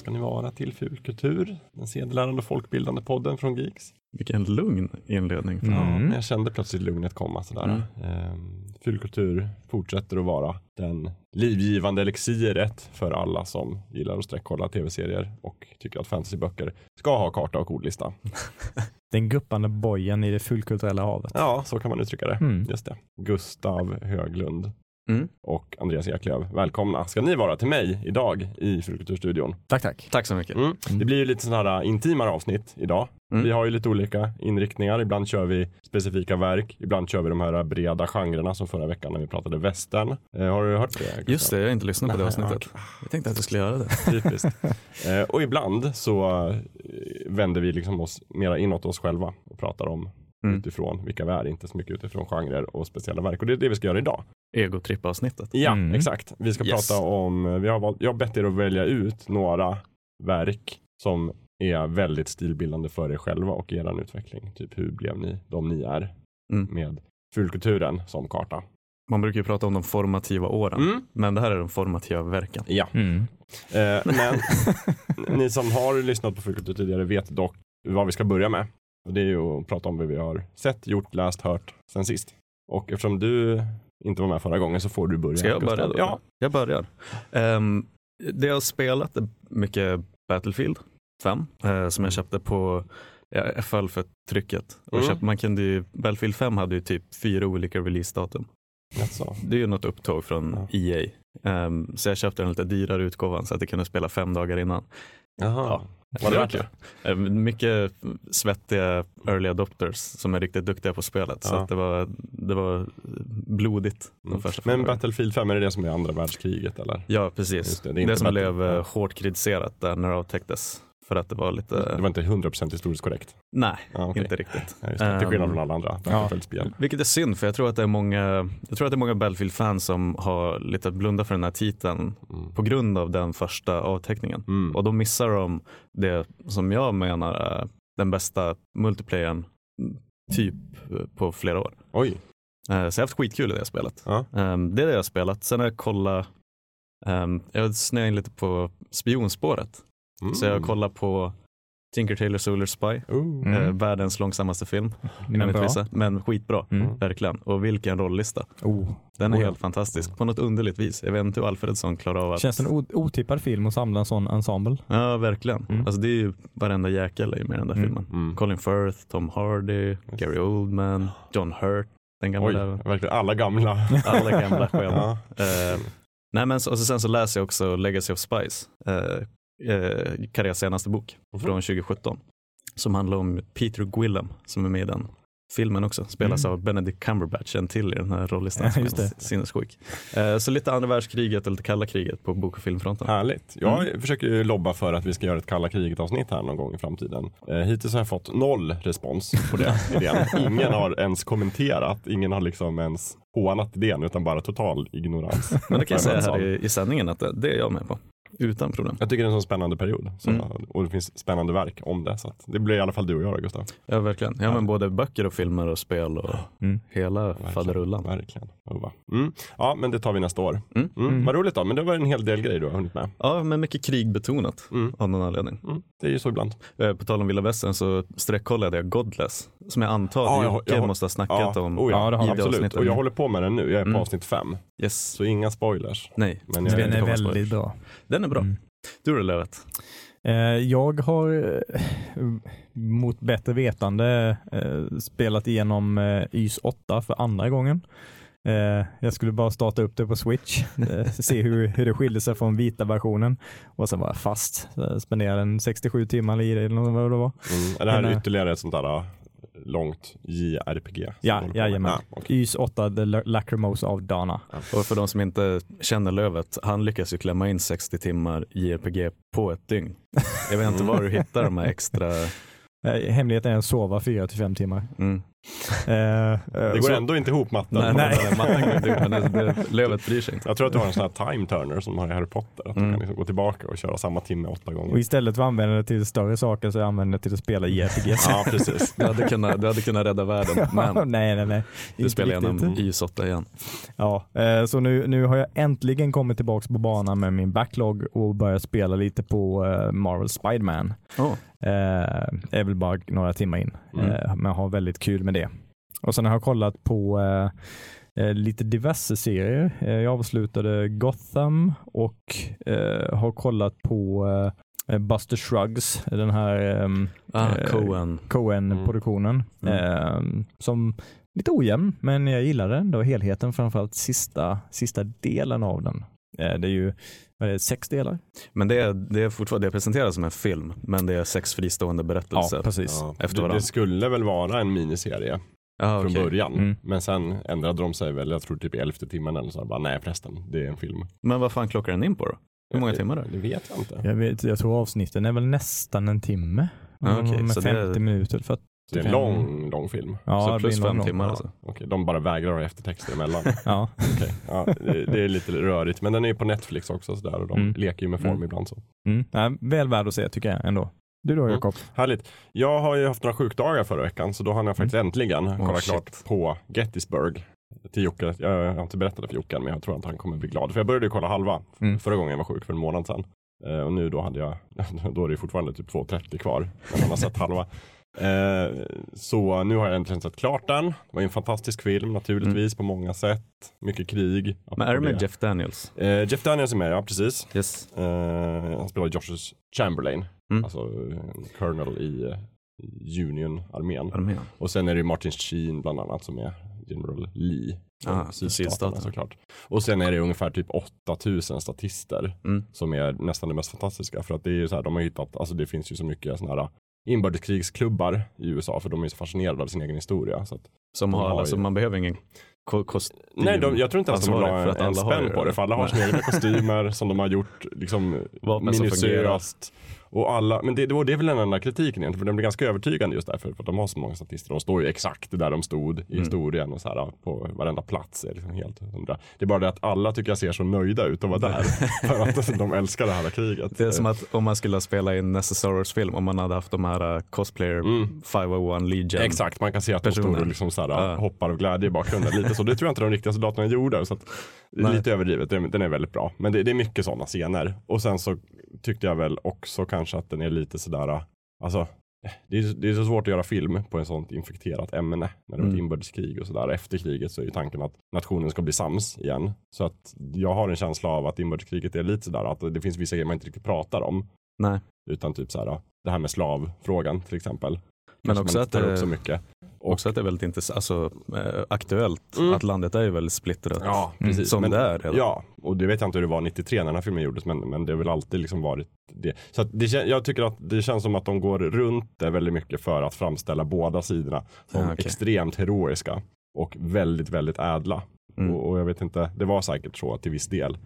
Ska ni vara till Fulkultur, den sedelärande folkbildande podden från Geeks. Vilken lugn inledning. Ja, Mm. men jag kände plötsligt lugnet komma sådär. Mm. Ehm, Fulkultur fortsätter att vara den livgivande elixiret för alla som gillar att sträckkolla tv-serier och tycker att fantasyböcker ska ha karta och ordlista. Den guppande bojen i det fullkulturella havet. Ja, så kan man uttrycka det. Mm. Just det. Gustav Höglund Mm. och Andreas Eklöf, välkomna ska ni vara till mig idag i Fulkulturstudion. Tack, tack. Tack så mycket. Mm. Det blir ju lite sådana här intimare avsnitt idag. Mm. Vi har ju lite olika inriktningar. Ibland kör vi specifika verk. Ibland kör vi de här breda genrerna som förra veckan när vi pratade västern. Eh, har du hört det? Gustav? Just det, jag har inte lyssnat på det Nej, avsnittet. Jag tänkte att jag skulle göra det. Typiskt. eh, och ibland så eh, vänder vi liksom oss mera inåt oss själva och pratar om Mm. utifrån vilka vi är, inte så mycket utifrån genrer och speciella verk. Och det är det vi ska göra idag. Egotripp-avsnittet. Ja, Mm. exakt. Vi ska Yes. prata om, vi har valt, jag har bett er att välja ut några verk som är väldigt stilbildande för er själva och er utveckling. Typ hur blev ni de ni är Mm. med fulkulturen som karta. Man brukar ju prata om de formativa åren, Mm. men det här är de formativa verken. Ja, Mm. eh, men ni som har lyssnat på fulkultur tidigare vet dock vad vi ska börja med. Och det är ju att prata om vad vi har sett, gjort, läst, hört sen sist. Och eftersom du inte var med förra gången så får du börja. Ska jag börja då? Ja. Jag börjar. Um, det jag har spelat är mycket Battlefield 5 eh, som jag köpte på Ja, jag föll för trycket. Och Mm. köpt, man kunde ju, Battlefield 5 hade ju typ fyra olika releasedatum. Det är ju något upptåg från Ja. EA. Ehm, så jag köpte den lite dyrare utgåvan så att jag kunde spela fem dagar innan. Jaha. Ja. Var det värt det? Ehm, mycket svettiga early adopters som är riktigt duktiga på spelet. Så Ja. att det, var, det var blodigt Mm. Men. Battlefield 5, är det det som är andra världskriget eller? Ja, precis. Just det, det, det som blev eh, hårt kritiserat där när det avtäcktes. För att det var lite, Det var inte 100% historiskt korrekt. nej, Ja, okej. inte riktigt. Ja, just det. Till skillnad Ehm, från alla andra Battlefield-spel. Vilket är synd för jag tror att det är många, jag tror att det är många Battlefield-fans som har lite blundat för den här titeln Mm. på grund av den första avteckningen. Mm. Och då missar de det som jag menar är den bästa multiplayern mm, typ eh, på flera år. Oj. Eh, Så jag har haft skitkul i det spelet. Ja. Ehm, Det är det jag har spelat. Sen har jag kollat, ehm, jag snöade in lite på spionspåret. Mm. Så jag har kollat på Tinker Tailor Solar Spy, Oh. Mm. eh, världens långsammaste film. Men vissa. Men skitbra, Mm. verkligen. Och vilken rollista. Oh. Den är Oh ja. helt fantastisk på något underligt vis. Jag vet inte hur Alfredsson klarar av att... Känns det en otippad film att samla en sån ensemble? Ja, verkligen. Mm. Alltså det är ju varenda jäkel i med den där Mm. filmen. Mm. Colin Firth, Tom Hardy, Gary Oldman, John Hurt, den gamla Oj, där. verkligen alla gamla. Alla gamla stjärnor. ja. Eh, nej men så, och så sen så läser jag också Legacy of Spice, eh, eh, Karriärs senaste bok Mhm. från 2017. Som handlar om Peter Gwillem som är med i den filmen också. Spelas Mm. av Benedict Cumberbatch, en till i den här rollistan. det. Sinnessjuk. Eh, så lite andra världskriget och lite kalla kriget på bok och filmfronten. Härligt. Jag Mm. försöker ju lobba för att vi ska göra ett kalla kriget avsnitt här någon gång i framtiden. Eh, hittills har jag fått noll respons på det idén. Ingen har ens kommenterat, ingen har liksom ens hånat idén utan bara total ignorans. Men det kan jag säga här i, i sändningen att det, det är jag med på. Utan problem. Jag tycker det är en sån spännande period så, Mm. och det finns spännande verk om det. Så det blir i alla fall du och jag då, Gustav. Ja verkligen. Ja, men både böcker och filmer och spel och Mm. hela Verkligen. faderullan. Verkligen. Va. mm. Ja, men det tar vi nästa år. Mm. Mm. Mm. Vad roligt då, men det var en hel del grejer du har hunnit med. Ja, men mycket krigbetonat Mm. av någon anledning. Mm. Det är ju så ibland. Eh, På tal om vilda västern så sträckkollade jag Godless, som jag antar Ja, att jag- Jocke jag- måste ha snackat om oh, ja. Ja, det har i absolut. avsnittet. Och jag håller på med den nu, jag är på Mm. avsnitt fem. Yes. Så inga spoilers. Nej, Men Den är väldigt spoilers. bra. den är bra. Mm. Du då Lövet? Eh, Jag har eh, mot bättre vetande spelat igenom eh, YS 8 för andra gången. Eh, Jag skulle bara starta upp det på Switch, eh, se hur, hur det skilde sig från vita versionen och sen var jag fast. Så spenderade en 67 timmar i det eller vad det var. mm. Är det här Men, eh, ytterligare ett sånt där långt JRPG? Ja, jajamän. Ja, okej. YS 8 The Lac- Lacrimose av Dana. Och för de som inte känner Lövet, han lyckas ju klämma in 60 timmar JRPG på ett dygn. Jag vet inte var du hittar de här extra, Hemligheten är att sova 4 till 5 timmar. mm. Eh, eh, Det går så- ändå inte ihop matten. Nej, Nej. matten går inte ihop, men det, det, lövet bryr sig inte. Jag tror att du har en sån här time turner som har i Harry Potter. Att du Mm. kan liksom gå tillbaka och köra samma timme åtta Och gånger. istället för att använda det till större saker så använder jag det till att spela JRPGs. Ja, precis. Du hade kunnat, du hade kunnat rädda världen, men nej, nej, nej. du Inte spelar riktigt. igenom YS8 igen. Ja, eh, så nu, nu har jag äntligen kommit tillbaka på banan med min backlog och börjat spela lite på eh, Marvel Spiderman. Oh. Eh, är väl bara några timmar in, Mm. eh, men har väldigt kul med det. Och sen har jag kollat på eh, eh, lite diverse serier. Eh, jag avslutade Gotham och har kollat på Buster Shrugs, den här ehm, Ah, Eh, Coen. Coen-produktionen. Mm. Eh, som lite ojämn, men jag gillade ändå helheten, framförallt sista, sista delen av den. Det är ju det, sex delar. Men det är, det är fortfarande det är presenterat som en film, men det är sex fristående berättelser. precis. Ja. Efter det, varandra. det skulle väl vara en miniserie Ah, från okej. början. Mm. Men sen ändrade de sig väl, jag tror typ i elfte timmen eller så. Bara, nej förresten, det är en film. Men vad fan klockar den in på då? Hur många timmar är det? Det vet jag inte. Jag, vet, jag tror avsnitten är väl nästan en timme. Ja, okej, Mm, med så det 50 är- minuter. För att, Så det är en lång, lång film. ja, så plus fem timmar Ja, alltså? okej. De bara vägrar ha eftertexter emellan. Ja. Okej, ja, det, det är lite rörigt. Men den är ju på Netflix också så där, och de Mm. leker ju med form Mm. ibland. så. Mm. Ja, väl värd att se tycker jag ändå. Du då Mm. Jakob? Härligt. Jag har ju haft några sjukdagar förra veckan så då hann jag faktiskt äntligen kolla Oh, shit. klart på Gettysburg. Till Jocke. Jag har inte berättat det för Jocke men jag tror att han kommer bli glad. För jag började ju kolla halva Mm. förra gången jag var sjuk för en månad sedan. Eh, och nu då hade jag, då är det fortfarande typ 2.30 kvar när man har sett halva. Eh, så nu har jag äntligen sett klart den. Det var en fantastisk film naturligtvis på många sätt. Mycket krig. Mm. Men är det med Jeff Daniels? Eh, Jeff Daniels är med, ja precis. Yes. Eh, han spelar Joshua Chamberlain. Mm. Alltså en colonel i, eh, Union-armén. Armén. Och sen är det Martin Sheen bland annat som är General Lee. Ah, sydstaterna såklart. Och sen är det ungefär typ 8000 statister Mm. som är nästan det mest fantastiska. För att det är så här, de har hittat, alltså det finns ju så mycket sådana här inbördeskrigsklubbar i USA för de är så fascinerade av sin egen historia. Så Som har, har alltså ju- man behöver ingen ko- kostym. nej, de, jag tror inte ens de för en, att en alla har spänn på det. För alla har sina egna kostymer som de har gjort liksom minutiöst. Och alla, men det, det, var- det är väl den enda kritiken egentligen, för den blir ganska övertygande just därför, för att de har så många statister. De står ju exakt där de stod i Mm. historien och så här på varenda plats är liksom helt hundra. Det är bara det att alla tycker jag ser så nöjda ut att vara där, för att de älskar det här kriget. Det är som att om man skulle spela in Necessaurus film, om man hade haft de här uh, cosplayer Mm. 501 Legion. Exakt, man kan se att de står och liksom så här, Ja. hoppar av glädje i bakgrunden. Lite så. Det tror jag inte de riktiga soldaterna gjorde. Så att, lite överdrivet, den, den är väldigt bra. Men det, det är mycket sådana scener. Och sen så tyckte jag väl också kanske att den är lite sådär, alltså det är, det är så svårt att göra film på ett sånt infekterat ämne. När det är ett Mm. inbördeskrig och sådär. Efter kriget så är ju tanken att nationen ska bli sams igen. Så att jag har en känsla av att inbördeskriget är lite sådär att det finns vissa grejer man inte riktigt pratar om. Nej. Utan typ såhär, det här med slavfrågan till exempel. Men också att det- så mycket. Och, Också att det är väldigt intressant, alltså, eh, aktuellt, Mm. att landet är ju väldigt splittrat. Ja, Mm, precis. som men, det är redan. Ja, och det vet jag inte hur det var 93 när den här filmen gjordes, men, men det har väl alltid liksom varit det. Så att det, jag tycker att det känns som att de går runt det väldigt mycket för att framställa båda sidorna som Ja, okej. extremt heroiska och väldigt, väldigt ädla. Mm. Och, och jag vet inte, det var säkert så till viss del.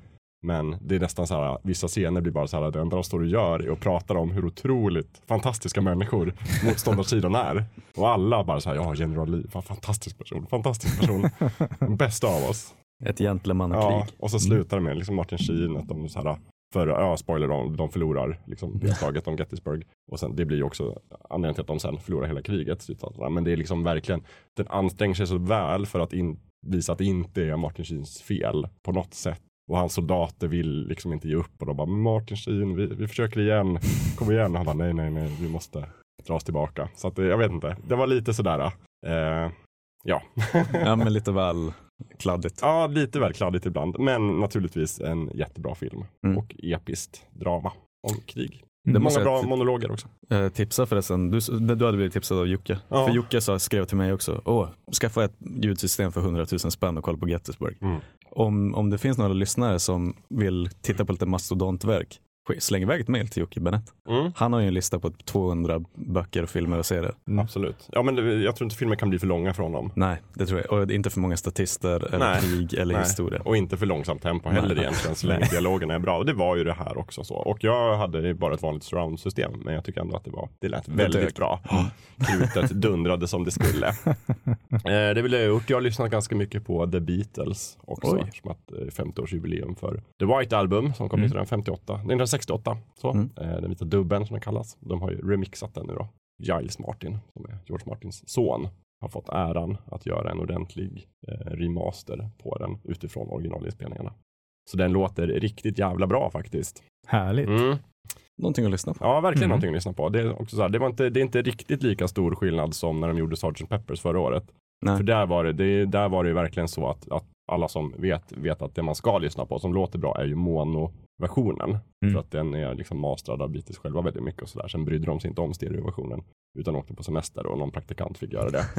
Men det är nästan så här, vissa scener blir bara så här, det enda de står och gör är att prata om hur otroligt fantastiska människor motståndarsidan är. Och alla bara så här, ja, General Lee, fan, fantastisk person, fantastisk person, den bästa av oss. Ett gentlemannakrig. Ja, och så slutar det med liksom Martin Sheen, att de så här, för, ja, spoiler, de, de förlorar liksom det slaget om Gettysburg. Och sen, det blir ju också anledningen till att de sen förlorar hela kriget. Men det är liksom verkligen, den anstränger sig så väl för att in, visa att det inte är Martin Sheens fel på något sätt. Och hans soldater vill liksom inte ge upp och de bara, Martin Sheen, vi, vi försöker igen, kom igen. Och han bara, nej, nej, nej, vi måste dra oss tillbaka. Så att, eh, jag vet inte, det var lite sådär, eh, ja. Ja, men lite väl kladdigt. Ja, lite väl kladdigt ibland. Men naturligtvis en jättebra film. Mm. Och episkt drama om krig. Det Många måste bra monologer också. Eh, tipsa förresten, du, du hade blivit tipsad av Jocke. Ja. För Jocke sa, skrev till mig också, åh, skaffa ett ljudsystem för 100 000 spänn och kolla på Gettysburg. Mm. Om, om det finns några lyssnare som vill titta på lite mastodontverk, Släng iväg ett mail till Jocke Benett. Mm. Han har ju en lista på 200 böcker, och filmer och serier. Mm. Absolut. Ja, men det- jag tror inte filmer kan bli för långa för honom. Nej, det tror jag. Och inte för många statister eller Nej. krig eller Nej. historia. Och inte för långsamt tempo heller Nej. egentligen så länge dialogen är bra. Och det var ju det här också så. Och jag hade bara ett vanligt surround-system men jag tycker ändå att det var, det lät väldigt dök. bra. Krutet dundrade som det skulle. eh, det vill jag ha gjort. Jag har lyssnat ganska mycket på The Beatles också. Oj. Eftersom att det är 50-årsjubileum för The White Album som kom Mm. 1958, 1968. Så. Mm. Eh, den vita dubben som den kallas. De har ju remixat den nu då. Giles Martin, som är George Martins son, har fått äran att göra en ordentlig eh, remaster på den utifrån originalinspelningarna. Så den låter riktigt jävla bra faktiskt. Härligt. Mm. Någonting att lyssna på. Ja, verkligen Mm. någonting att lyssna på. Det är, också så här, det, var inte, det är inte riktigt lika stor skillnad som när de gjorde Sgt. Peppers förra året. Nej. För där var det, det, där var det ju verkligen så att, att alla som vet, vet att det man ska lyssna på som låter bra är ju mono-versionen. Mm. För att den är liksom mastrad av Beatles själva väldigt mycket och sådär. Sen brydde de sig inte om stereoversionen. Utan åkte på semester och någon praktikant fick göra det.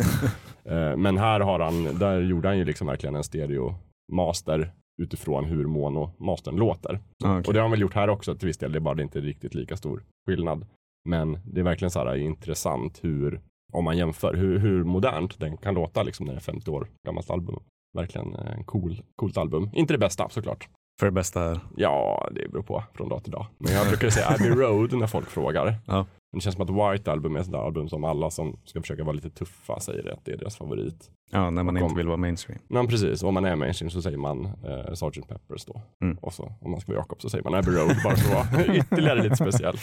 Eh, Men här har han, där gjorde han ju liksom verkligen en stereo-master utifrån hur mono-mastern låter. Ah, okej. Och det har han väl gjort här också till viss del. Det är bara det inte riktigt lika stor skillnad. Men det är verkligen så här intressant hur, om man jämför, hur, hur modernt den kan låta liksom när det är 50 år gammalt album. Verkligen en cool, coolt album. Inte det bästa såklart. För det bästa här. Ja, det beror på från dag till dag. Men jag brukar säga Abbey Road när folk frågar. Ja. Det känns som att White Album är ett sånt där album som alla som ska försöka vara lite tuffa säger att det är deras favorit. Ja, när man om- inte vill vara mainstream. Men precis, om man är mainstream så säger man eh, Sgt. Peppers då. Mm. Och så om man ska vara Jakob så säger man Abbey Road bara för att vara ytterligare lite speciell.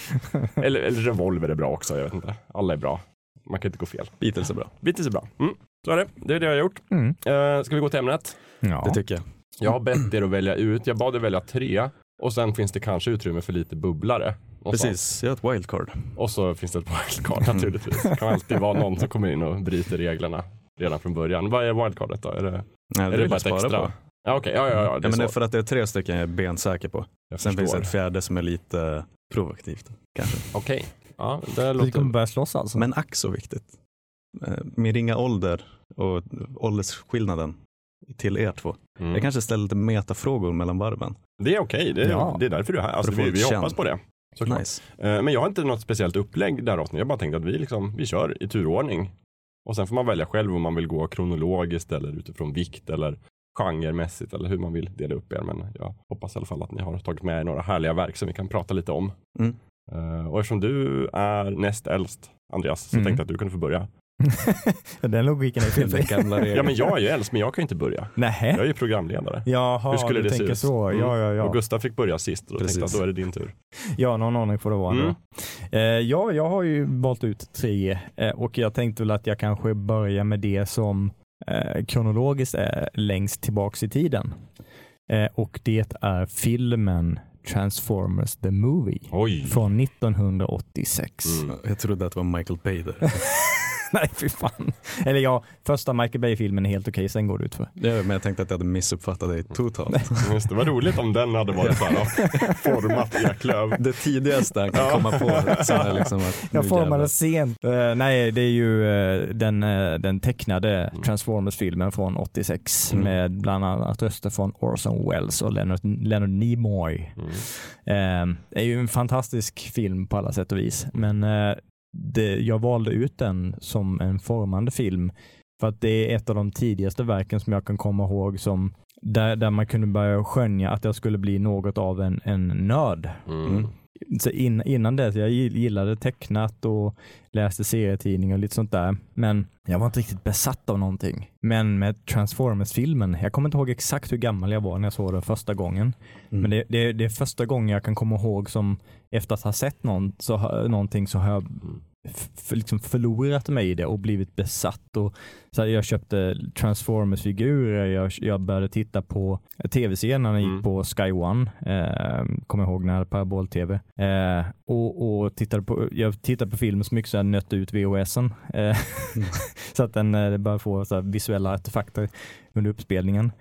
Eller, eller Revolver är bra också, jag vet inte. Alla är bra. Man kan inte gå fel. Beatles är bra. Beatles är bra. Mm. Så är det. Det är det jag har gjort. Mm. Eh, ska vi gå till ämnet? Ja. Det tycker jag. Jag har bett er att välja ut. Jag bad er välja tre. Och sen finns det kanske utrymme för lite bubblare. Precis, jag har ett wildcard. Och så finns det ett wildcard naturligtvis. Det kan alltid vara någon som kommer in och bryter reglerna redan från början. Vad är wildcardet då? Är det, Nej, är det bara ett extra? på. Ja okej, ja, ja, ja, det Ja, är men det är för att det är tre stycken jag är bensäker på. Jag Sen finns det förstår. ett fjärde som är lite provokativt. Kanske. Okej, ja, det Så vi låter... kommer börja slåss alltså? Men ack så viktigt. Eh, Min ringa ålder och åldersskillnaden till er två. Mm. Jag kanske ställer lite metafrågor mellan varven. Det är okej, det, är- Ja. det är därför du är här. Alltså, vi vi hoppas på det. Såklart. Nice. Eh, Men jag har inte något speciellt upplägg där avsnittet. Jag bara tänkte att vi, liksom, vi kör i turordning. Och sen får man välja själv om man vill gå kronologiskt eller utifrån vikt eller genremässigt eller hur man vill dela upp er. Men jag hoppas i alla fall att ni har tagit med er några härliga verk som vi kan prata lite om. Mm. Eh, Och eftersom du är näst äldst, Andreas, så Mm. tänkte jag att du kunde få börja. Den logiken är fel. Ja, men jag är ju äldst, men jag kan ju inte börja. Nähä? Jag är ju programledare. Jaha, Hur skulle du det se tänker ut? så. Mm. Ja, ja, ja. Och Gustav fick börja sist och då tänkte jag att Precis. då är det din tur. Ja, någon ordning får det vara. Mm. Eh, ja, jag har ju valt ut tre eh, och jag tänkte väl att jag kanske börjar med det som eh, kronologiskt är längst tillbaks i tiden. Eh, och det är filmen Transformers the Movie Oj! från 1986. Mm. Jag trodde att det var Michael Bay där. Nej, fy fan. Eller ja, första Michael Bay-filmen är helt okej, sen går det ut för. Ja, men jag tänkte att jag hade missuppfattat dig totalt. Just det, var roligt om den hade varit så här, format i Eklöv. Det tidigaste han kan komma på. Så är liksom att, Jag formade sent. Eh, nej, det är ju eh, den, eh, den tecknade Mm. Transformers-filmen från 86 Mm. med bland annat röster från Orson Welles och Leonard, Leonard Nimoy. Mm. Det är ju en fantastisk film på alla sätt och vis, men det, jag valde ut den som en formande film för att det är ett av de tidigaste verken som jag kan komma ihåg som där, där man kunde börja skönja att jag skulle bli något av en, en nörd. Mm. Så in, innan det, jag gill- gillade tecknat och läste serietidningar och lite sånt där. Men jag var inte riktigt besatt av någonting. Men med Transformers-filmen, jag kommer inte ihåg exakt hur gammal jag var när jag såg den första gången. Mm. Men det, det, det är första gången jag kan komma ihåg som efter att ha sett någon, så, någonting så har jag liksom förlorat mig i det och blivit besatt. Och, så här, jag köpte Transformers-figurer, jag, jag började titta på tv-serien när den Mm. gick på Sky One, eh, kommer jag ihåg när jag hade parabol-tv. Eh, och, och tittade på, jag tittade på filmen så mycket så jag nötte ut VHSen. Eh, så att den eh, började få så här, visuella artefakter under uppspelningen.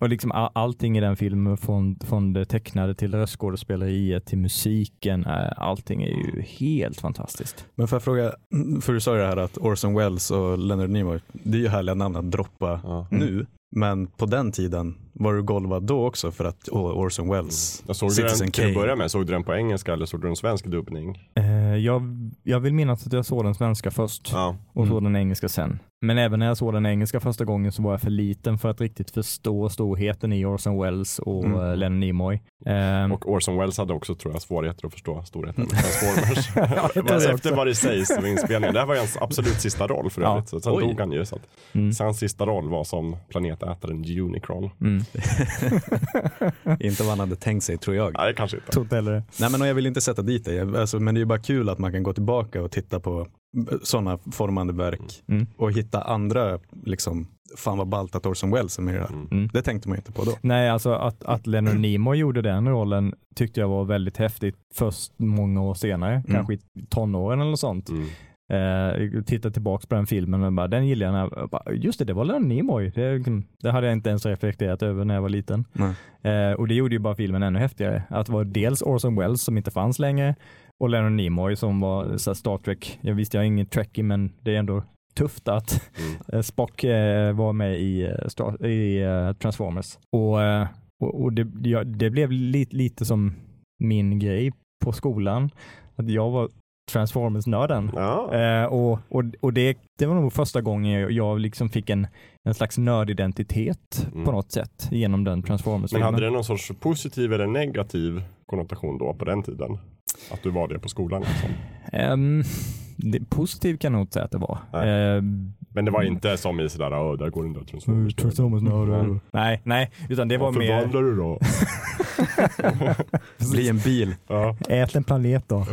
Och liksom all, allting i den filmen, från, från det tecknade till röstskådespeleriet till musiken, eh, allting är ju helt fantastiskt. Men får jag fråga, för du sa ju det här att Orson Welles och Leonard Nimoy, det är ju härliga namn att droppa Ja. Mm. nu. Men på den tiden var du golvad då också för att oh, Orson Welles, Jag såg du Citizen den, till att Kane. börja med, såg du den på engelska eller såg du en svensk dubbning? Eh, jag, jag vill minnas att jag såg den svenska först Ja. och Mm. såg den engelska sen. Men även när jag såg den engelska första gången så var jag för liten för att riktigt förstå storheten i Orson Welles och Mm. mm. Leonard Nimoy. Ehm, Och Orson Welles hade också tror jag svårigheter att förstå storheten med Transformers. Ja, Efter vad det sägs vid inspelningen. Det här var ju hans absolut sista roll för Ja. övrigt. Så sen Oj. dog han ju. Så, att, mm, så hans sista roll var som planetätaren Unicron. mm. inte vad han hade tänkt sig tror jag. Nej, kanske inte. Tror inte heller. Nej men jag vill inte sätta dit dig, alltså, men det är ju bara kul att man kan gå tillbaka och titta på sådana formande verk Mm. och hitta andra, liksom, fan vad ballt att Orson Welles är med i det här. Mm. Mm. Det tänkte man ju inte på då. Nej, alltså att, att Leonard Nimoy gjorde den rollen tyckte jag var väldigt häftigt först många år senare, kanske i tonåren eller sånt. Eh, titta tillbaks på den filmen och bara, den gillar jag. Jag bara, Just det, det var Leonard Nimoy. Det, det hade jag inte ens reflekterat över när jag var liten. Eh, och det gjorde ju bara filmen ännu häftigare. Att det var dels Orson Welles som inte fanns längre och Leonard Nimoy som var så Star Trek. Jag visste jag är ingen trekkie men det är ändå tufft att Mm. Spock eh, var med i, eh, Star, i eh, Transformers. Och, eh, och, och det, ja, det blev lite, lite som min grej på skolan. Att jag var Transformers-nörden. Ja. Eh, och och, och det, det var nog första gången jag, jag liksom fick en, en slags nördidentitet Mm. på något sätt genom den Men Transformers-filmen. hade det någon sorts positiv eller negativ konnotation då på den tiden? Att du var det på skolan? Liksom. Ehm, det, positiv kan jag nog inte säga att det var. Ehm, Men det var inte som i sådär, åh där går den där Transformers. Transformers-nördar. Mm. Nej, nej, utan det var Vad mer förvandlar du då? Bli en bil. ja, ät en planet då.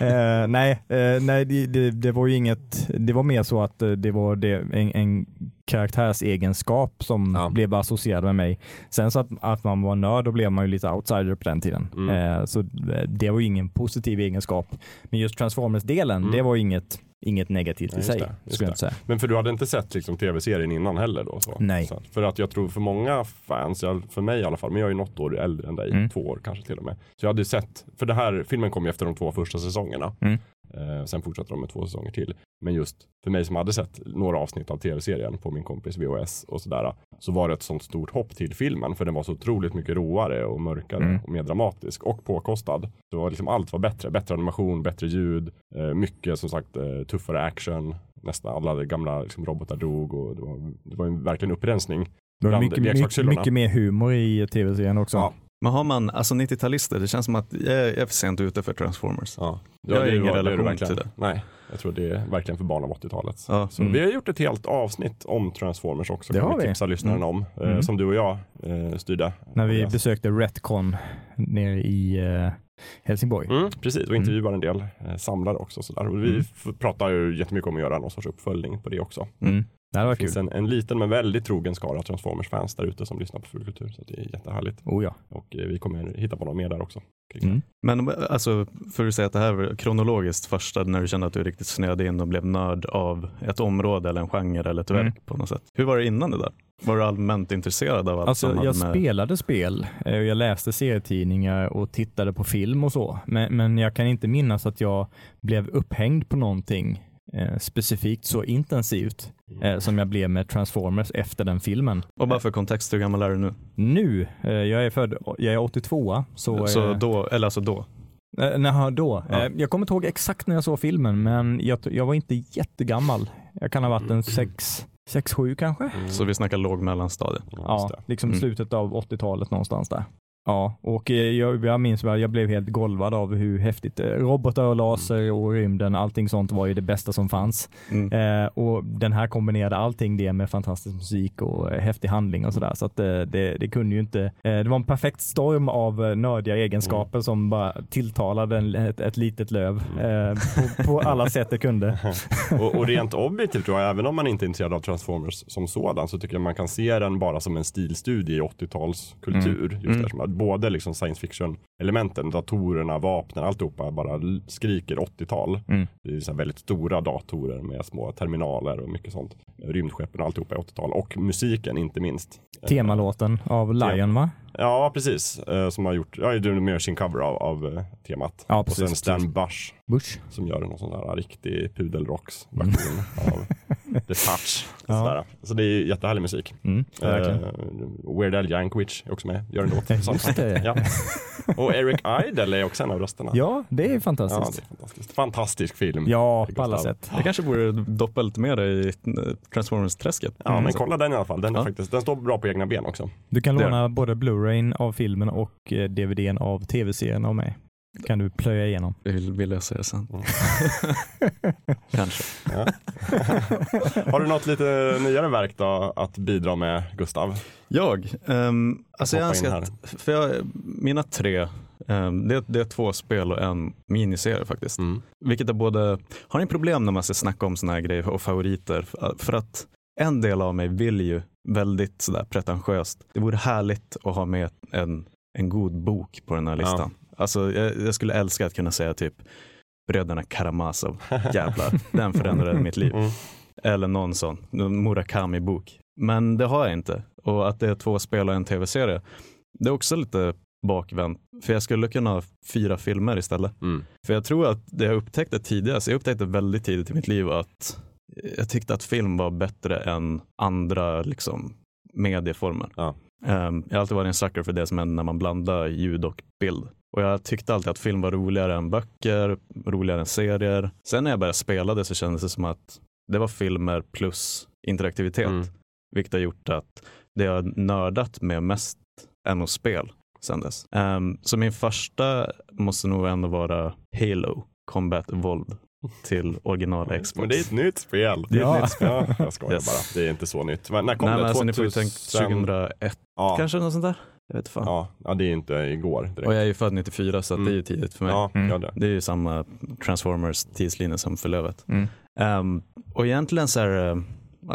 Eh, nej, eh, nej det, det, det var ju inget, det var mer så att eh, det var det, en, en karaktärsegenskap som Ja. blev associerad med mig. Sen så att, att man var nörd, då blev man ju lite outsider på den tiden. Mm. Eh, så det var ju ingen positiv egenskap. Men just Transformers-delen, Mm. det var inget, inget negativt Ja, i just sig, det, skulle jag inte säga. Men för du hade inte sett liksom, tv-serien innan heller då? Så. Nej. Så, för att jag tror för många fans, för mig i alla fall, men jag är ju något år äldre än dig, Mm. två år kanske till och med. Så jag hade sett, för det här, filmen kom ju efter de två första säsongerna. Mm. Eh, sen fortsatte de med två säsonger till. Men just för mig som hade sett några avsnitt av tv-serien på min kompis VHS och sådär, så var det ett sånt stort hopp till filmen, för den var så otroligt mycket roare och mörkare Mm. och mer dramatisk och påkostad. Så var liksom allt var bättre, bättre animation, bättre ljud, eh, mycket som sagt eh, tuffare action. Nästan alla gamla liksom, robotar dog och det var, det var verkligen upprensning. Det var mycket, mycket, mycket mer humor i tv-serien också. Ja. Men har man, alltså 90-talister, det känns som att jag är för sent ute för Transformers. Ja. Jag har det ingen relation till det. Nej, jag tror det är verkligen för barn av 80-talet. Ja. Så Mm. vi har gjort ett helt avsnitt om Transformers också. Det kan har vi tipsa lyssnaren om. Eh, Mm. som du och jag eh, styrde. När vi besökte Retcon nere i eh, Helsingborg. Mm, precis, och intervjuar en del eh, samlare också. Sådär. Och vi Mm. pratar ju jättemycket om att göra någon sorts uppföljning på det också. Det Det finns en, en liten men väldigt trogen skara Transformers-fans där ute som lyssnar på Fulkultur. Så det är jättehärligt. Oh ja. Och eh, vi kommer hitta på något mer där också. Mm. Men alltså, för att säga att det här var kronologiskt första när du kände att du riktigt snöade in och blev nörd av ett område eller en genre eller ett Mm. verk på något sätt. Hur var det innan det där? Var du allmänt intresserad av allt Alltså, som hade jag med... spelade spel, eh, jag läste serietidningar och tittade på film och så. Men, men jag kan inte minnas att jag blev upphängd på någonting eh, specifikt så intensivt eh, som jag blev med Transformers efter den filmen. Och bara för kontext, hur gammal är du nu? Nu, eh, jag är född, jag är 82, så, Så eh, då, eller alltså då? Eh, När då? Ja. Eh, Jag kommer inte ihåg exakt när jag såg filmen, men jag, jag var inte jättegammal. Jag kan ha varit en 6-7 kanske? Mm. Så vi snackar låg mellanstadie. Ja, liksom Mm. slutet av 80-talet någonstans där. Ja, och eh, jag, jag minns väl, jag blev helt golvad av hur häftigt eh, robotar och laser och rymden, allting sånt var ju det bästa som fanns. Mm. Eh, och den här kombinerade allting det med fantastisk musik och eh, häftig handling och sådär. Så att eh, det, det kunde ju inte, eh, det var en perfekt storm av nördiga egenskaper som bara tilltalade en, ett, ett litet löv eh, på, på alla sätt det kunde. och, och rent objektivt tror jag, även om man inte är intresserad av Transformers som sådan, så tycker jag man kan se den bara som en stilstudie i 80-talskultur. Just Mm. Både liksom science fiction-elementen, datorerna, vapnen, alltihopa bara skriker 80-tal. Mm. Det är så här väldigt stora datorer med små terminaler och mycket sånt. Rymdskeppen och alltihopa är 80-tal. Och musiken inte minst. Temalåten av Lion va? Ja, precis. Eh, som har gjort, ja, du med sin cover av, av eh, temat. Ja, och precis, sen Stan. Bush Bush. som gör någon sån där riktig pudelrocks version av the touch. Ja. Sådär. Så det är jättehärlig musik. Mm. Uh, Weird Al Yankovic är också med, gör en låt. Just det. Ja. Och Eric Idle är också en av rösterna. Ja, det är Ja, fantastiskt. det är fantastiskt. Fantastisk film. Ja, på alla sätt. Det kanske borde doppa lite mer i eh, Transformers-träsket. Ja, Mm. men kolla den i alla fall. Den, är Ja. faktiskt, den står bra på egna ben också. Du kan låna både Blu-rayn av filmen och eh, DVDn av tv-serien av mig. Kan du plöja igenom. Det vill, vill jag säga sen. Mm. Kanske. Har du något lite nyare verk då att bidra med Gustav? Jag, um, alltså jag önskar att, för jag, mina tre, ehm, det, det är två spel och en miniserie faktiskt. Mm. Vilket är både, har ni problem när man ska snacka om såna här grejer och favoriter? För att en del av mig vill ju väldigt sådär pretentiöst, det vore härligt att ha med en, en god bok på den här Ja. listan. Alltså jag, jag skulle älska att kunna säga typ Bröderna Karamazov, jävlar, den förändrade mitt liv. Mm. Eller någon sån, Murakami-bok. Men det har jag inte. Och att det är två spel och en tv-serie, det är också lite bakvänt. För jag skulle kunna ha fyra filmer istället. Mm. För jag tror att det jag upptäckte tidigare, så jag upptäckte väldigt tidigt i mitt liv att jag tyckte att film var bättre än andra liksom, medieformer. Ja. Ehm, jag har alltid varit en sucker för det som händer när man blandar ljud och bild. Och jag tyckte alltid att film var roligare än böcker, roligare än serier. Sen när jag började spela det så kändes det som att det var filmer plus interaktivitet. Mm. Vilket har gjort att det jag nördat med mest är nog spel sen dess. Ehm, så min första måste nog ändå vara Halo Combat Evolved till original Xbox. Men det är ett nytt spel. Det är ett Ja. nytt spel. Ja, jag skojar Yes. bara. Det är inte så nytt. Men när kom Nej, det? men alltså, ni får ju 2000? tänka 2001 ja. kanske, något sånt där. Jag vet fan. Ja. ja, det är inte igår direkt. Och jag är ju född 94 så Mm. det är ju tidigt för mig. Ja, Mm. ja, det. Det är ju samma Transformers tidslinje som för Lövet. Mm. Ehm, och egentligen så är uh,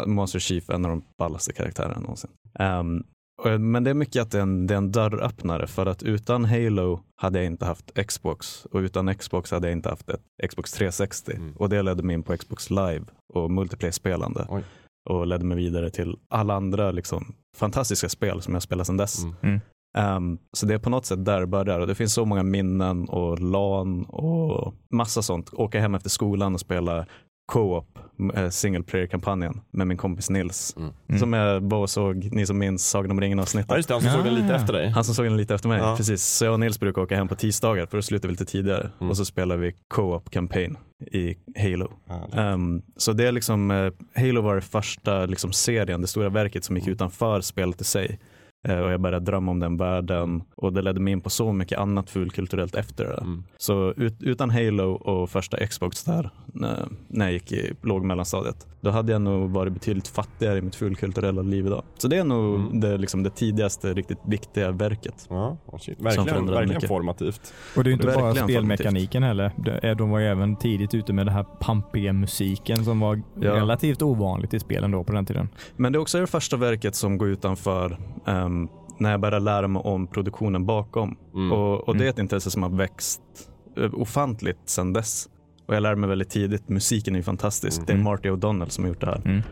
Monster Chief en av de ballaste karaktärerna någonsin. Ehm, och, men det är mycket att det är, en, det är en dörröppnare för att utan Halo hade jag inte haft Xbox och utan Xbox hade jag inte haft ett Xbox 360 Mm. och det ledde mig in på Xbox Live och multiplayer-spelande Oj. Och ledde mig vidare till alla andra liksom, fantastiska spel som jag spelat sedan dess. Mm. Ehm, så det är på något sätt där det börjar och det finns så många minnen och LAN och massa sånt. Åka hem efter skolan och spela co-op, eh, single player-kampanjen med min kompis Nils. Mm. Mm. Som jag var och såg, ni som minns Sagan om ringen avsnittet. Ja, just det. Han som såg den lite Ja. efter dig. Han som såg den lite efter mig, Ja. precis. Så jag och Nils brukar åka hem på tisdagar för slutar vi lite tidigare. Mm. Och så spelar vi co-op campaign i Halo. Ehm, så det är liksom, eh, Halo var det första liksom, serien, det stora verket som gick Mm. utanför spelet i sig. Eh, och jag började drömma om den världen och det ledde mig in på så mycket annat fulkulturellt efter det. Mm. Så ut, utan Halo och första Xbox där, när, när jag gick i låg mellanstadiet, då hade jag nog varit betydligt fattigare i mitt fulkulturella liv idag. Så det är nog Mm. det, liksom, det tidigaste riktigt viktiga verket. Ja. Verkligen, verkligen mycket. formativt. Och det är inte bara Verkligen spelmekaniken heller. Det är- De var ju även tidigt ute med den här pampiga musiken som var Ja. relativt ovanligt i spelen då på den tiden. Men det är också det första verket som går utanför ehm, när jag började lära mig om produktionen bakom. Mm. Och, och det är Mm. ett intresse som har växt eh, ofantligt sedan dess. Och jag lärde mig väldigt tidigt, musiken är ju fantastisk. Mm. Det är Marty O'Donnell som har gjort det här.